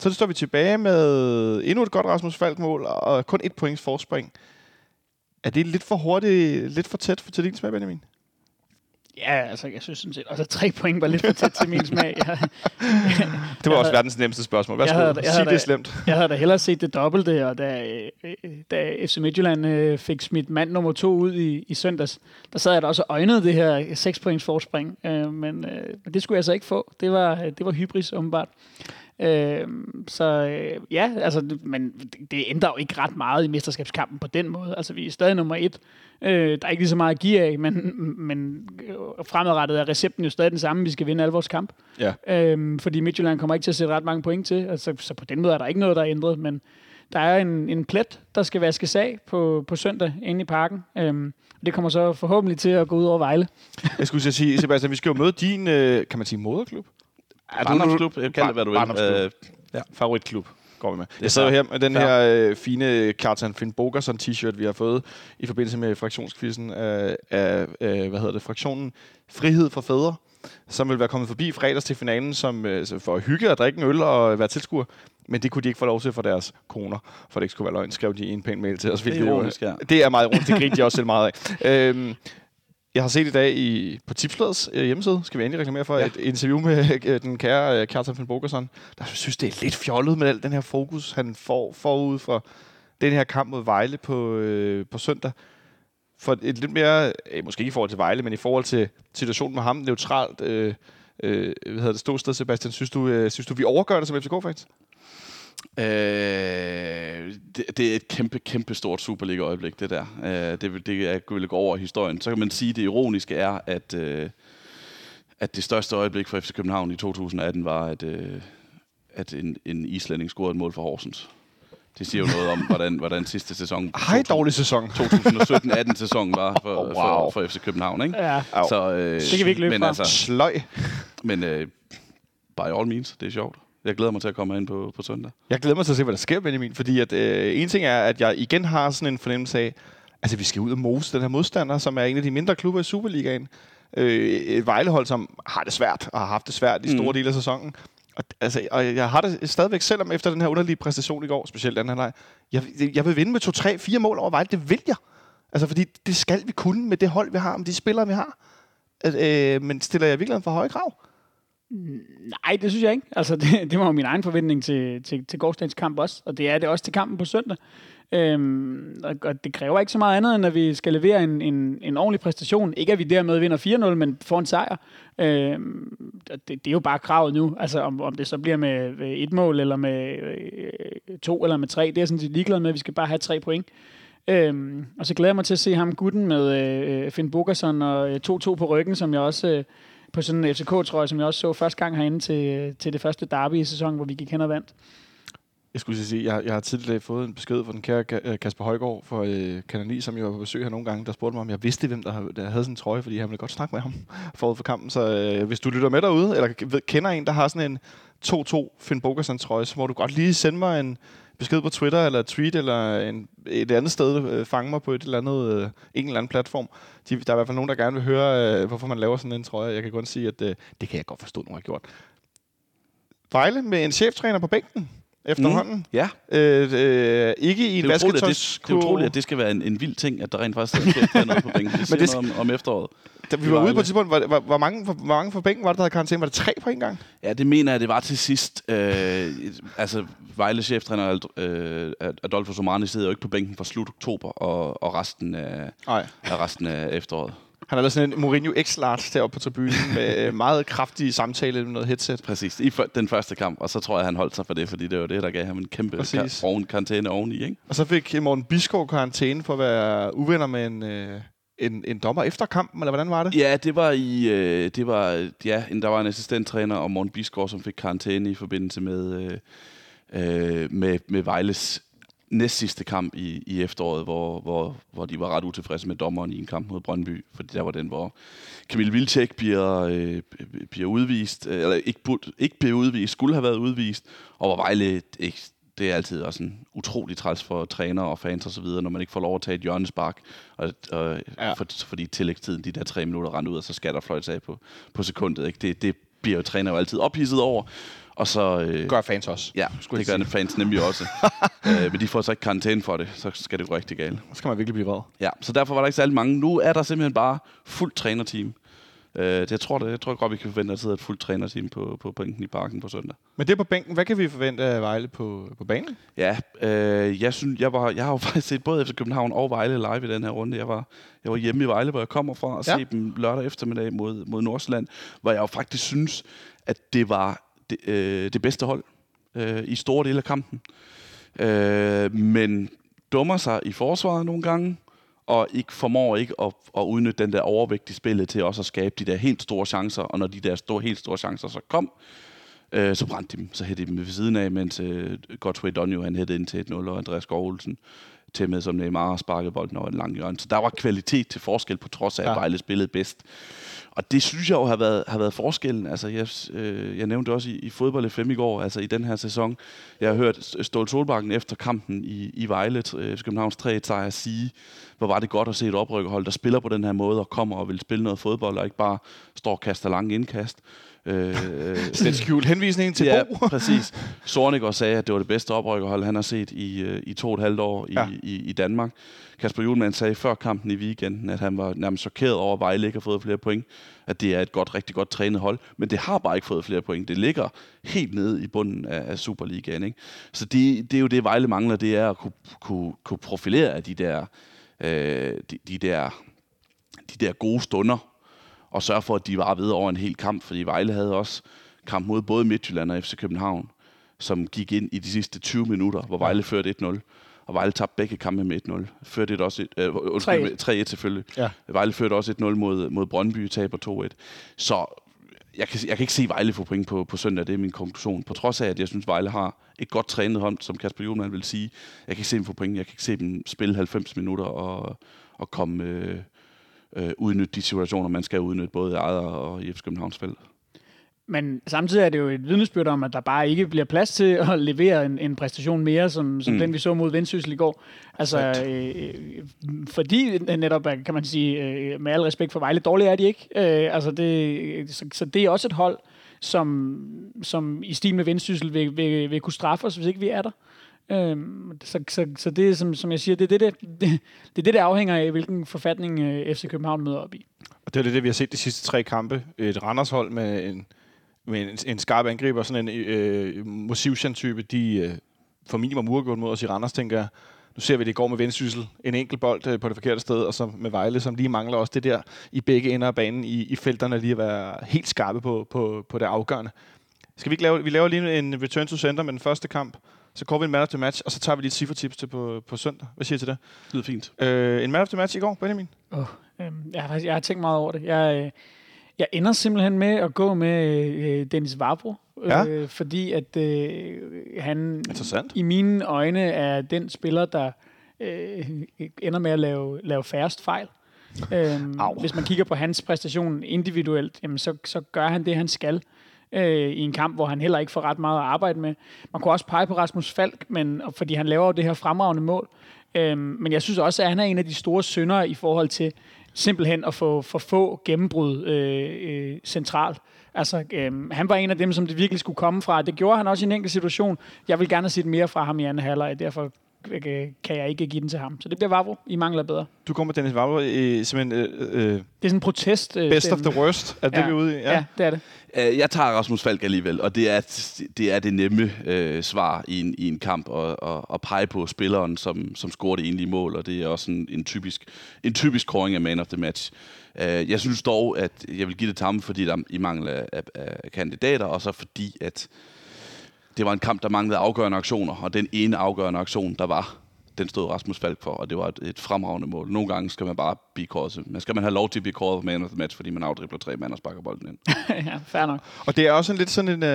Speaker 2: Så står vi tilbage med endnu et godt Rasmus Falk-mål og kun et points forspring. Er det lidt for hurtigt, lidt for tæt for til din smag, Benjamin?
Speaker 3: Ja, altså, jeg synes sådan set, altså tre point var lidt for tæt til min smag. Jeg,
Speaker 2: Det var
Speaker 3: Jeg
Speaker 2: også
Speaker 3: havde-
Speaker 2: verdens nemmeste spørgsmål. Værsgo,
Speaker 3: jeg havde- jeg
Speaker 2: sig
Speaker 3: havde
Speaker 2: det slemt.
Speaker 3: jeg havde da hellere set det dobbelte, og da, øh, da FC Midtjylland øh, fik smidt mand nummer to ud i, i søndags, der sad jeg da også og øjnede det her 6 points forspring, øh, men, øh, men det skulle jeg så ikke få. Det var, det var hybris, åbenbart. Øh, så øh, ja, altså, men det, det ændrer jo ikke ret meget i mesterskabskampen på den måde. Altså, vi er stadig nummer et. Øh, der er ikke lige så meget at give af, men, men øh, fremadrettet er recepten jo stadig den samme. Vi skal vinde alle vores kamp.
Speaker 2: Ja.
Speaker 3: Øhm, fordi Midtjylland kommer ikke til at sætte ret mange point til. Altså, så på den måde er der ikke noget, der er ændret, men der er en, en plet, der skal vaskes af på, på søndag inde i parken. Øhm, og det kommer så forhåbentlig til at gå ud over Vejle.
Speaker 2: Jeg skulle sige, Sebastian, vi skal jo møde din, øh, kan man sige, moderklub?
Speaker 4: Barndomsklub, jeg kan det, hvad du vil. Øh,
Speaker 2: Ja. Favoritklub går vi med. Jeg sidder her med den her øh, fine Kjartan Finn Bogerson t-shirt, vi har fået i forbindelse med fraktionskvisten af, af øh, hvad hedder det, fraktionen Frihed for Fædre, som vil være kommet forbi fredags til finalen som, øh, for at hygge og drikke en øl og være tilskuer. Men det kunne de ikke få lov til for deres koner, for det ikke skulle være løgn, skrev de i en pæn mail til os.
Speaker 4: Det er ironisk, ja.
Speaker 2: Det er meget ironisk, det grinte de også selv meget af. Øhm, jeg har set i dag i, på Tipsbladets øh, hjemmeside, skal vi endelig reklamere for, ja. et interview med [laughs] øh, den kære øh, Kjartan Finn Bogerson, der synes, det er lidt fjollet med al den her fokus, han får forud for den her kamp mod Vejle på, øh, på søndag. For et lidt mere, øh, måske ikke i forhold til Vejle, men i forhold til situationen med ham, neutralt, øh, øh, hvad hedder det, ståsted, Sebastian, synes du, øh, synes du, vi overgør det som FCK-fans?
Speaker 4: Øh, det, det er et kæmpe, kæmpe stort Superliga-øjeblik, det der. Øh, det, det er, vil gå over i historien. Så kan man sige, at det ironiske er, at, øh, at det største øjeblik for FC København i 2018 var, at, øh, at en, en islænding scorede et mål for Horsens. Det siger jo noget om, hvordan, hvordan sidste sæson... [laughs]
Speaker 2: Hej, dårlig sæson.
Speaker 4: 2017-18 sæsonen var for,
Speaker 2: Oh, wow.
Speaker 4: for, for FC København, ikke?
Speaker 3: Ja.
Speaker 4: Så, øh,
Speaker 3: Det kan vi ikke løbe
Speaker 4: men
Speaker 3: fra.
Speaker 4: Altså,
Speaker 2: Sløj.
Speaker 4: men øh, by all means, det er sjovt. Jeg glæder mig til at komme ind på, på søndag.
Speaker 2: Jeg glæder mig til at se, hvad der sker, Benjamin. Fordi at, øh, en ting er, at jeg igen har sådan en fornemmelse af, altså vi skal ud og mose den her modstander, som er en af de mindre klubber i Superligaen. Øh, et Vejlehold, som har det svært, og har haft det svært i store
Speaker 4: Mm.
Speaker 2: dele af sæsonen. Og, altså, og jeg har det stadigvæk, selvom efter den her underlige præstation i går, specielt den her leg, jeg, jeg vil vinde med to, tre, fire mål over Vejle. Det vil jeg. Altså, fordi det skal vi kunne med det hold, vi har, med de spillere, vi har. At, øh, men stiller jeg virkelig for høje krav?
Speaker 3: Nej, det synes jeg ikke. Altså, [laughs] det, det var jo min egen forventning til, til, til gårdsdagens kamp også, og det er det også til kampen på søndag. Øhm, og- og det kræver ikke så meget andet, end at vi skal levere en, en, en ordentlig præstation. Ikke at vi dermed vinder 4-0, men får en sejr. Øhm, det, det er jo bare kravet nu. Altså, om, om det så bliver med et mål, eller med øh, to, eller med tre, det er jeg sådan set ligeglad med. Vi skal bare have tre point. Øhm, og så glæder jeg mig til at se ham gutten med øh, Finn Bogerson og øh, 2-2 på ryggen, som jeg også... Øh, på sådan en FCK-trøje, som jeg også så første gang herinde til, til det første derby i sæsonen, hvor vi gik hen og vandt.
Speaker 2: Jeg skulle sige, jeg, jeg har tidligere fået en besked fra den kære øh, Kasper Højgaard fra øh, Kanal som jo var på besøg her nogle gange, der spurgte mig, om jeg vidste, hvem der, der havde sådan en trøje, fordi han ville godt snakke med ham [laughs] forud for kampen. Så øh, hvis du lytter med derude, eller kender en, der har sådan en 2-2 Finn Bogersen trøje, så må du godt lige sende mig en besked på Twitter, eller tweet, eller en, et andet sted, øh, fange mig på et eller andet, øh, en eller anden platform. De, der er i hvert fald nogen, der gerne vil høre, øh, hvorfor man laver sådan en trøje. Jeg kan kun sige, at øh, det kan jeg godt forstå, nogen har gjort. Vejle med en cheftræner på bænken efterhånden.
Speaker 4: Mm. Ja,
Speaker 2: Øh, øh, ikke i en
Speaker 4: at det, det er utroligt, at det skal være en, en vild ting, at der rent faktisk er noget på bænken. Det [laughs] siger
Speaker 2: det
Speaker 4: noget om, om efteråret.
Speaker 2: Da vi
Speaker 4: i
Speaker 2: var ude på
Speaker 4: Vejle.
Speaker 2: et tidspunkt, hvor, hvor, hvor, mange, hvor, hvor mange for bænken var der, der havde karantæne? Var det tre på en gang?
Speaker 4: Ja, det mener jeg, det var til sidst. Øh, altså, Vejles cheftræner øh, Adolfo Somani sidder jo ikke på bænken fra slut oktober og, og resten, af,
Speaker 2: Nej.
Speaker 4: af resten af efteråret.
Speaker 2: Han har lavet sådan en Mourinho X-Large deroppe på tribunen [laughs] med øh, meget kraftig samtale med noget headset.
Speaker 4: Præcis, i den første kamp, og så tror jeg, han holdt sig for det, fordi det var det, der gav ham en kæmpe
Speaker 2: Præcis.
Speaker 4: ka- oven, karantæne oveni, ikke?
Speaker 2: Og så fik Morten Biskov karantæne for at være uvenner med en, øh, en, en dommer efter kampen, eller hvordan var det?
Speaker 4: Ja, det var i, øh, det var, ja, der var en assistenttræner og Morten Bisgaard, som fik karantæne i forbindelse med, øh, øh, med, med Vejles næst sidste kamp i, i efteråret, hvor, hvor, hvor de var ret utilfredse med dommeren i en kamp mod Brøndby, fordi der var den, hvor Kamil Vilcek bliver, øh, bliver udvist, øh, eller ikke, ikke bliver udvist, skulle have været udvist, og hvor Vejle ikke, det er altid også en utrolig træls for træner og fans og så videre, når man ikke får lov at tage et hjørnespark, og, og
Speaker 2: Ja.
Speaker 4: for, fordi tillægstiden, de der tre minutter render ud, og så skal der fløjtes af på, på sekundet. Ikke? Det, det bliver jo træner jo altid ophidset over, og så... Øh,
Speaker 2: Gør fans også.
Speaker 4: Ja,
Speaker 2: skulle
Speaker 4: det gør
Speaker 2: sige.
Speaker 4: fans nemlig også. [laughs] øh, men de får så ikke karantæne for det, så skal det gå rigtig galt.
Speaker 2: Så skal man virkelig blive vred.
Speaker 4: Ja, så derfor var der ikke særlig mange. Nu er der simpelthen bare fuldt trænerteam. Øh, det, jeg, tror, det, jeg tror godt, vi kan forvente, at der sidder et fuldt trænerteam på, på bænken i parken på søndag.
Speaker 2: Men det på bænken, hvad kan vi forvente af Vejle på, på banen?
Speaker 4: Ja, øh, jeg, synes, jeg, var, jeg har jo [laughs] faktisk set både FC København og Vejle live i den her runde. Jeg var, jeg var hjemme i Vejle, hvor jeg kommer fra, og
Speaker 2: ja.
Speaker 4: se dem lørdag eftermiddag mod, mod Nordsjælland, hvor jeg jo faktisk synes, at det var det, øh, det bedste hold øh, i store dele af kampen. Øh, men dummer sig i forsvaret nogle gange, og ikke formår ikke at, at udnytte den der overvægt i spillet til også at skabe de der helt store chancer, og når de der store, helt store chancer så kom, øh, så brændte de dem. Så hættede de dem ved siden af, mens øh, Godfrey Donio han hættede ind til 1-0, og Andreas Skov Olsen til med som Neymar sparkede bolden over en lang hjørne. Så der var kvalitet til forskel, på trods af, at
Speaker 2: ja.
Speaker 4: Vejle spillede bedst. Og det synes jeg jo har været, har været forskellen. Altså, jeg, øh, jeg nævnte også i, i fodbold FM i går, altså i den her sæson. Jeg har hørt Ståle Solbakken efter kampen i, i Vejle, øh, Københavns 3 sejr sige, hvor var det godt at se et oprykkerhold, der spiller på den her måde og kommer og vil spille noget fodbold, og ikke bare står og kaster lange indkast. Øh, [laughs]
Speaker 2: Sådan en skjult henvisning til
Speaker 4: ja,
Speaker 2: Bo. [laughs]
Speaker 4: præcis. Sorniger sagde, at det var det bedste oprykkerhold, han har set i, øh, i to og et halvt år i,
Speaker 2: ja.
Speaker 4: i, i Danmark. Kasper Julemand sagde før kampen i weekenden, at han var nærmest chokeret over, at Vejle ikke har fået flere point. At det er et godt, rigtig godt trænet hold. Men det har bare ikke fået flere point. Det ligger helt nede i bunden af, af Superligaen. Ikke? Så det, det er jo det, Vejle mangler, det er at kunne, kunne, kunne profilere af de der, øh, de, de der de der gode stunder, og sørge for, at de var ved over en hel kamp, fordi Vejle havde også kamp mod både Midtjylland og FC København, som gik ind i de sidste 20 minutter, hvor Vejle førte 1-0. Og Vejle tabte begge kampe med 1-0. Førte et også et, øh, undskyld,
Speaker 3: 3-1.
Speaker 4: med 3-1 selvfølgelig.
Speaker 2: Ja.
Speaker 4: Vejle førte også 1-0 mod, mod Brøndby, taber 2-1. Så jeg kan, jeg kan ikke se Vejle få point på, på søndag, det er min konklusion. På trods af, at jeg synes, Vejle har et godt trænet hold, som Kasper Juhlmann vil sige. Jeg kan ikke se dem få point. Jeg kan ikke se dem spille 90 minutter og, og komme øh, øh, udnytte de situationer, man skal udnytte, både i eget og i FC Københavns felt.
Speaker 3: Men samtidig er det jo et vidnesbyrd om, at der bare ikke bliver plads til at levere en, en præstation mere, som, som mm. Den, vi så mod Vendsyssel i går. Altså,
Speaker 2: Korrekt.
Speaker 3: øh, fordi netop, er, kan man sige, øh, med al respekt for Vejle, dårlige er de ikke. Øh, altså det, så, så det er også et hold, som, som i stil med Vendsyssel vil, vil, vil kunne straffe os, hvis ikke vi er der. Øhm, så, så, så det, som, som jeg siger, det er det, det, det, det, er det, der afhænger af, hvilken forfatning øh, FC København møder op i.
Speaker 2: Og det er det, vi har set de sidste tre kampe. Et Randershold med en, med en, en skarp angriber, sådan en øh, Mosivchan-type, de øh, får minimum uafgjort mod os i Randers, tænker jeg. Nu ser vi det går med Vendsyssel. En enkelt bold øh, på det forkerte sted, og så med Vejle, som lige mangler også det der i begge ender af banen i, i felterne, lige at være helt skarpe på, på, på det afgørende. Skal vi ikke lave, vi laver lige en return to center med den første kamp, så går vi en man of the match, og så tager vi lige et cifretips til på, på søndag. Hvad siger I til det?
Speaker 4: Det lyder fint.
Speaker 2: Øh, en man of the match i går, Benjamin?
Speaker 3: Oh, øhm, jeg, har, jeg har tænkt meget over det. Jeg, øh, jeg ender simpelthen med at gå med øh, Dennis Varbro,
Speaker 2: Ja.
Speaker 3: øh, fordi at øh, han i mine øjne er den spiller, der øh, ender med at lave, lave færrest fejl. Øhm, hvis man kigger på hans præstation individuelt, jamen så, så gør han det, han skal øh, i en kamp, hvor han heller ikke får ret meget at arbejde med. Man kunne også pege på Rasmus Falk, men, fordi han laver jo det her fremragende mål. Øhm, men jeg synes også, at han er en af de store syndere i forhold til simpelthen at få for få gennembrud øh, øh, centralt. Altså, øh, han var en af dem, som det virkelig skulle komme fra. Det gjorde han også i en enkelt situation. Jeg vil gerne have set mere fra ham i anden halvleg, derfor kan jeg ikke give den til ham. Så det bliver Vavro. I mangler bedre.
Speaker 2: Du kommer med Dennis Vavro i simpelthen øh, øh,
Speaker 3: Det er sådan en protest. Øh,
Speaker 2: best of
Speaker 3: stemme.
Speaker 2: the worst. Er det,
Speaker 3: Ja.
Speaker 2: det vi er ude i?
Speaker 3: Ja. ja, det er det.
Speaker 4: Øh, Jeg tager Rasmus Falk alligevel, og det er det, er det nemme øh, svar i en, i en kamp at, at, at pege på spilleren, som, som scorer det egentlige mål, og det er også en, en, typisk, en typisk kåring af man of the match. Øh, jeg synes dog, at jeg vil give det til ham, fordi der er i mangel af, af, af kandidater, og så fordi, at det var en kamp, der manglede afgørende aktioner, og den ene afgørende aktion, der var, den stod Rasmus Falk for, og det var et, et fremragende mål. Nogle gange skal man bare blive kåret. Men skal man have lov til at blive kåret man of the match, fordi man afdribler tre mand og sparker bolden ind. [laughs]
Speaker 3: ja, fair nok.
Speaker 2: Og det er også en lidt sådan en... Øh,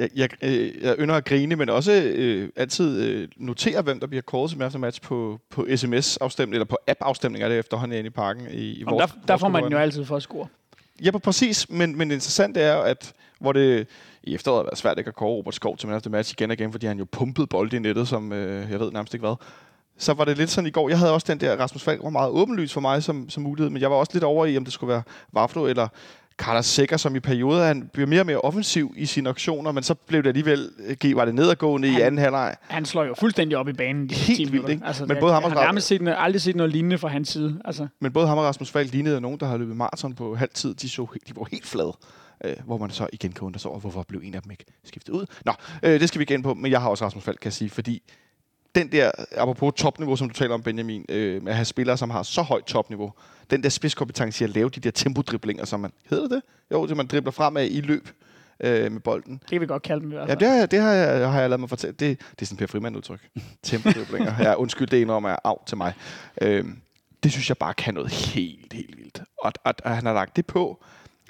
Speaker 2: jeg, jeg, øh, jeg ynder at grine, men også øh, altid øh, notere, hvem der bliver kåret som efter match på, på sms-afstemning, eller på app-afstemning er det efterhånden inde i parken. I, i vores,
Speaker 3: der, der får man jo altid for at score.
Speaker 2: Ja, på- præcis. Men, men det interessante er, at hvor det i efteråret har været svært ikke at kåre Robert Skov til man efter match igen og igen, fordi han jo pumpede bold i nettet, som øh, jeg ved nærmest ikke hvad. Så var det lidt sådan i går. Jeg havde også den der, Rasmus Falk var meget åbenlys for mig som, som mulighed, men jeg var også lidt over i, om det skulle være Vaflo eller Carlos Sækker, som i perioder han bliver mere og mere offensiv i sine aktioner, men så blev det alligevel, øh, var det nedadgående i
Speaker 3: Han-
Speaker 2: anden halvleg.
Speaker 3: Han slår jo fuldstændig op i banen. De
Speaker 2: Helt
Speaker 3: 10
Speaker 2: vildt, ikke?
Speaker 3: Altså,
Speaker 2: Men både ham og
Speaker 3: jeg har nærmest set, aldrig set noget lignende fra hans side. Altså,
Speaker 2: Men både ham og Rasmus Falk lignede nogen, der har løbet maraton på halv tid. De, så, de var helt flade. Øh, hvor man så igen kan undre sig over, hvorfor blev en af dem ikke skiftet ud. Nå, øh, det skal vi ind på, men jeg har også Rasmus Falk, kan jeg sige, fordi den der, apropos topniveau, som du taler om, Benjamin, øh, med at have spillere, som har så højt topniveau, den der spidskompetence i at lave de der tempodriblinger, som man, hedder det? Jo, det man dribler fremad i løb øh, med bolden.
Speaker 3: det kan vi godt kalde dem i hvert
Speaker 2: Ja,
Speaker 3: fald.
Speaker 2: det har, det har, jeg, har jeg lavet mig fortælle. Det, det er sådan Per Frimand udtryk. [laughs] Tempodriblinger. ja, undskyld, det indrømmer jeg af til mig. Øhm, det synes jeg bare kan noget helt, helt vildt. Og at, at han har lagt det på,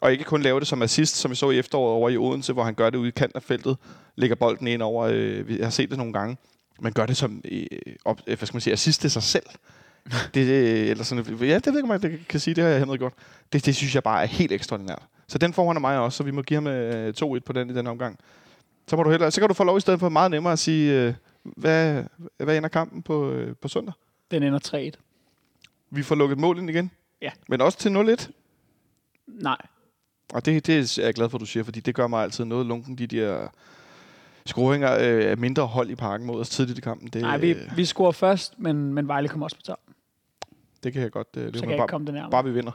Speaker 2: og ikke kun lave det som assist, som vi så i efteråret over i Odense, hvor han gør det ude i kanten af feltet, lægger bolden ind over, øh, vi har set det nogle gange, men gør det som, øh, op, øh, hvad skal man sige, assist til sig selv. [laughs] Det, øh, eller sådan, ja, det ved jeg ikke, om jeg kan sige, det har jeg Henrik gjort. Det, det synes jeg bare er helt ekstraordinært. Så den får han af mig også, så vi må give ham øh, 2-1 på den i den omgang. Så, må du hellere, så kan du få lov i stedet for meget nemmere at sige, øh, hvad, hvad ender kampen på, øh, på søndag?
Speaker 3: Den ender 3-1.
Speaker 2: Vi får lukket mål ind igen.
Speaker 3: Ja.
Speaker 2: Men også til 0-1.
Speaker 3: Nej.
Speaker 2: Og det, det er jeg glad for, at du siger, fordi det gør mig altid noget lunken, de der scoringer øh, af mindre hold i parken mod os tidligt i kampen. Det,
Speaker 3: Nej, vi,
Speaker 2: øh,
Speaker 3: vi scorer først, men, men Vejle kommer også på top.
Speaker 2: det kan jeg godt øh,
Speaker 3: Så
Speaker 2: leve
Speaker 3: kan jeg ikke
Speaker 2: Bare,
Speaker 3: komme det nærmere.
Speaker 2: bare vi vinder.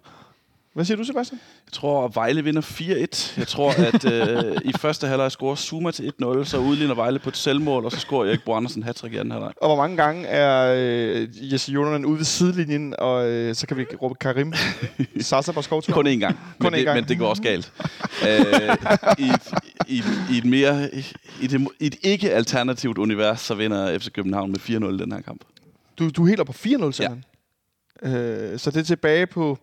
Speaker 2: Hvad siger du, Sebastian?
Speaker 4: Jeg tror, at Vejle vinder 4-1. Jeg tror, at øh, i første halvleg scorer Zuma til 1-0, så udligner Vejle på et selvmål, og så scorer Erik Bo Andersen hat i anden halvleg.
Speaker 2: Og hvor mange gange er øh, Jesse Jonan ude ved sidelinjen, og øh, så kan vi råbe Karim [laughs] Sasa på skovtur?
Speaker 4: Kun én gang.
Speaker 2: Kun
Speaker 4: men,
Speaker 2: én
Speaker 4: det,
Speaker 2: gang.
Speaker 4: men det går også galt. øh, i, i, I et mere... I et, i et ikke-alternativt univers, så vinder FC København med 4-0 den her kamp.
Speaker 2: Du, du er helt oppe på 4-0 simpelthen? Ja. Øh, så det er tilbage på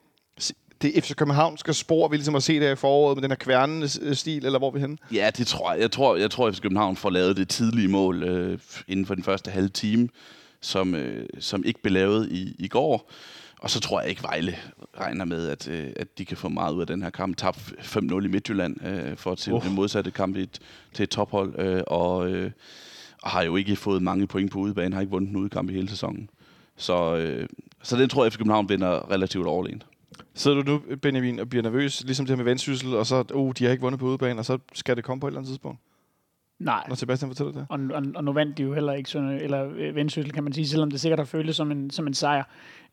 Speaker 2: det FC Københavnske spor, vi ligesom har set her i foråret med den her kværnende stil, eller hvor er vi henne?
Speaker 4: Ja, det tror jeg. Jeg tror, jeg tror at FC København får lavet det tidlige mål øh, inden for den første halve time, som, øh, som ikke blev lavet i, i går. Og så tror jeg ikke, Vejle regner med, at, øh, at de kan få meget ud af den her kamp. Tab 5-0 i Midtjylland øh, for til
Speaker 2: Uh.
Speaker 4: uh. det modsatte kamp i et, til et tophold. Øh, og, øh, og har jo ikke fået mange point på udebane. Har ikke vundet en udekamp i hele sæsonen. Så, øh, så den tror jeg, at FC København vinder relativt overlegent.
Speaker 2: Sidder du nu, Benjamin, og bliver nervøs, ligesom det her med vendsyssel, og så, uh, de har ikke vundet på udebane, og så skal det komme på et eller andet tidspunkt,
Speaker 3: Nej.
Speaker 2: når Sebastian fortæller det?
Speaker 3: Og, og, og nu vandt de jo heller ikke sådan, eller øh, Vendsyssel, kan man sige, selvom det sikkert har føltes som en, som en sejr.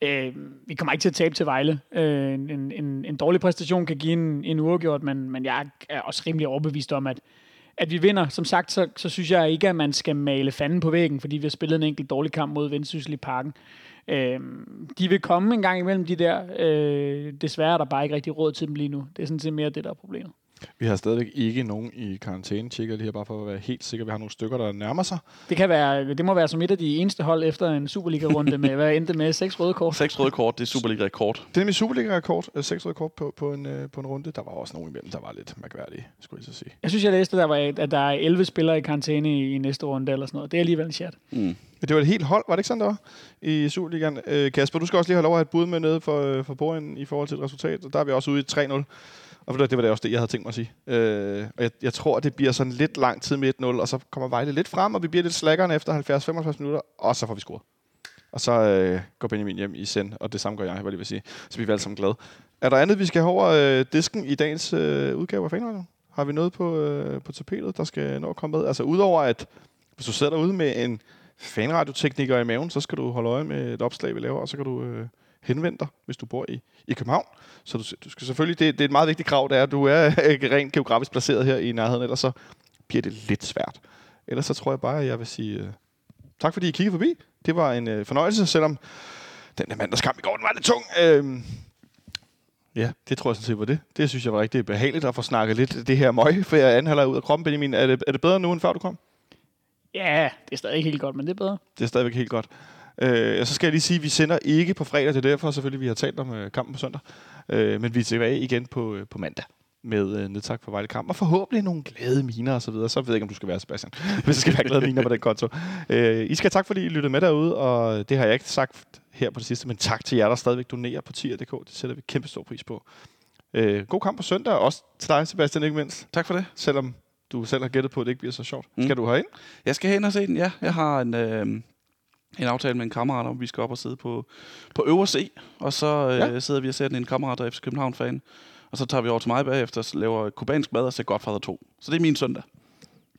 Speaker 3: Øh, vi kommer ikke til at tabe til Vejle. Øh, en, en, en dårlig præstation kan give en, en uafgjort, men, men jeg er også rimelig overbevist om, at, at vi vinder. Som sagt, så, så synes jeg ikke, at man skal male fanden på væggen, fordi vi har spillet en enkelt dårlig kamp mod Vendsyssel i parken. Øh, de vil komme en gang imellem de der. Øh, desværre er der bare ikke rigtig råd til dem lige nu. Det er sådan set mere det, der er problemet.
Speaker 2: Vi har stadigvæk ikke nogen i karantæne, tjekker lige her, bare for at være helt sikker. Vi har nogle stykker, der nærmer sig.
Speaker 3: Det, kan være, det må være som et af de eneste hold efter en Superliga-runde med, hvad endte med, seks røde kort.
Speaker 4: Seks røde kort, det er Superliga-rekord.
Speaker 2: Det er nemlig Superliga-rekord, øh, seks røde kort på, på, en, øh, på en runde. Der var også nogen imellem, der var lidt mærkværdige, skulle jeg så sige.
Speaker 3: Jeg synes, jeg læste, der var, at der er 11 spillere i karantæne i, næste runde eller sådan noget. Det er alligevel en chat.
Speaker 4: Mm.
Speaker 2: Men det var et helt hold, var det ikke sådan, der var i Superligaen? Øh, Kasper, du skal også lige have lov at have et bud med nede for, for bordenden i forhold til et resultat. Og der er vi også ude i 3-0. Og det var det også det, jeg havde tænkt mig at sige. Øh, og jeg, jeg tror, det bliver sådan lidt lang tid med 1-0, og så kommer Vejle lidt frem, og vi bliver lidt slaggerne efter 70-75 minutter, og så får vi scoret. Og så øh, går Benjamin hjem i send, og det samme gør jeg, hvad det vil sige. Så vi vi alle sammen glade. Er der andet, vi skal have over øh, disken i dagens øh, udgave af Fanradio? Har vi noget på, øh, på tapetet, der skal nå at komme med? Altså udover at, hvis du sidder derude med en fanradiotekniker i maven, så skal du holde øje med et opslag, vi laver, og så kan du øh, henvende dig, hvis du bor i, i København. Så du, du skal selvfølgelig, det, det er et meget vigtigt krav, det er, at du er [laughs] rent geografisk placeret her i nærheden, ellers så bliver det lidt svært. Ellers så tror jeg bare, at jeg vil sige øh, tak, fordi I kiggede forbi. Det var en øh, fornøjelse, selvom den der mandagskamp i går, den var lidt tung. Øh, Ja, det tror jeg sådan set var det. Det synes jeg var rigtig behageligt at få snakket lidt det her møg, for jeg anholder ud af kroppen, Benjamin. Er det, er det bedre nu, end før du kom?
Speaker 3: Ja, det er stadig ikke helt godt, men det er bedre.
Speaker 2: Det er stadigvæk helt godt. Øh, og så skal jeg lige sige, at vi sender ikke på fredag, det er derfor selvfølgelig, vi har talt om øh, kampen på søndag. Øh, men vi er tilbage igen på, øh, på mandag med øh, nedtak på Vejle Kamp, og forhåbentlig nogle glade miner og så videre. Så ved jeg ikke, om du skal være, Sebastian, [laughs] hvis der skal være glade miner på den konto. Øh, I skal tak, fordi I lyttede med derude, og det har jeg ikke sagt her på det sidste, men tak til jer, der stadigvæk donerer på tier.dk. Det sætter vi kæmpe stor pris på. Øh, god kamp på søndag, og også til dig, Sebastian, ikke mindst.
Speaker 4: Tak for det.
Speaker 2: Selvom du selv har gættet på, at det ikke bliver så sjovt.
Speaker 4: Mm.
Speaker 2: Skal du herind?
Speaker 4: Jeg skal hen og se den, ja. Jeg har en, øh, en aftale med en kammerat om, vi skal op og sidde på, på øvre C. Og så øh, Ja. sidder vi og ser den en kammerat, der er FC København-fan. Og så tager vi over til mig bagefter og laver kubansk mad og ser Godfather 2. Så det er min søndag.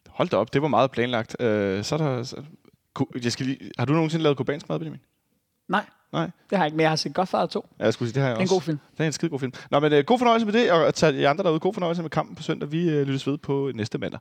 Speaker 2: Hold da op, det var meget planlagt. Øh, så er der... Så, ku- jeg skal lige, har du nogensinde lavet kubansk mad, Benjamin?
Speaker 3: Nej,
Speaker 2: Nej.
Speaker 3: det har jeg ikke, men jeg har set Godfather 2.
Speaker 2: Ja, jeg skulle sige, det har jeg
Speaker 3: Det er en
Speaker 2: også.
Speaker 3: god film.
Speaker 2: Det er en skide god film. Nå, men øh, god fornøjelse med det, og til jer andre derude, god fornøjelse med kampen på søndag. Vi øh, lyttes ved på næste mandag.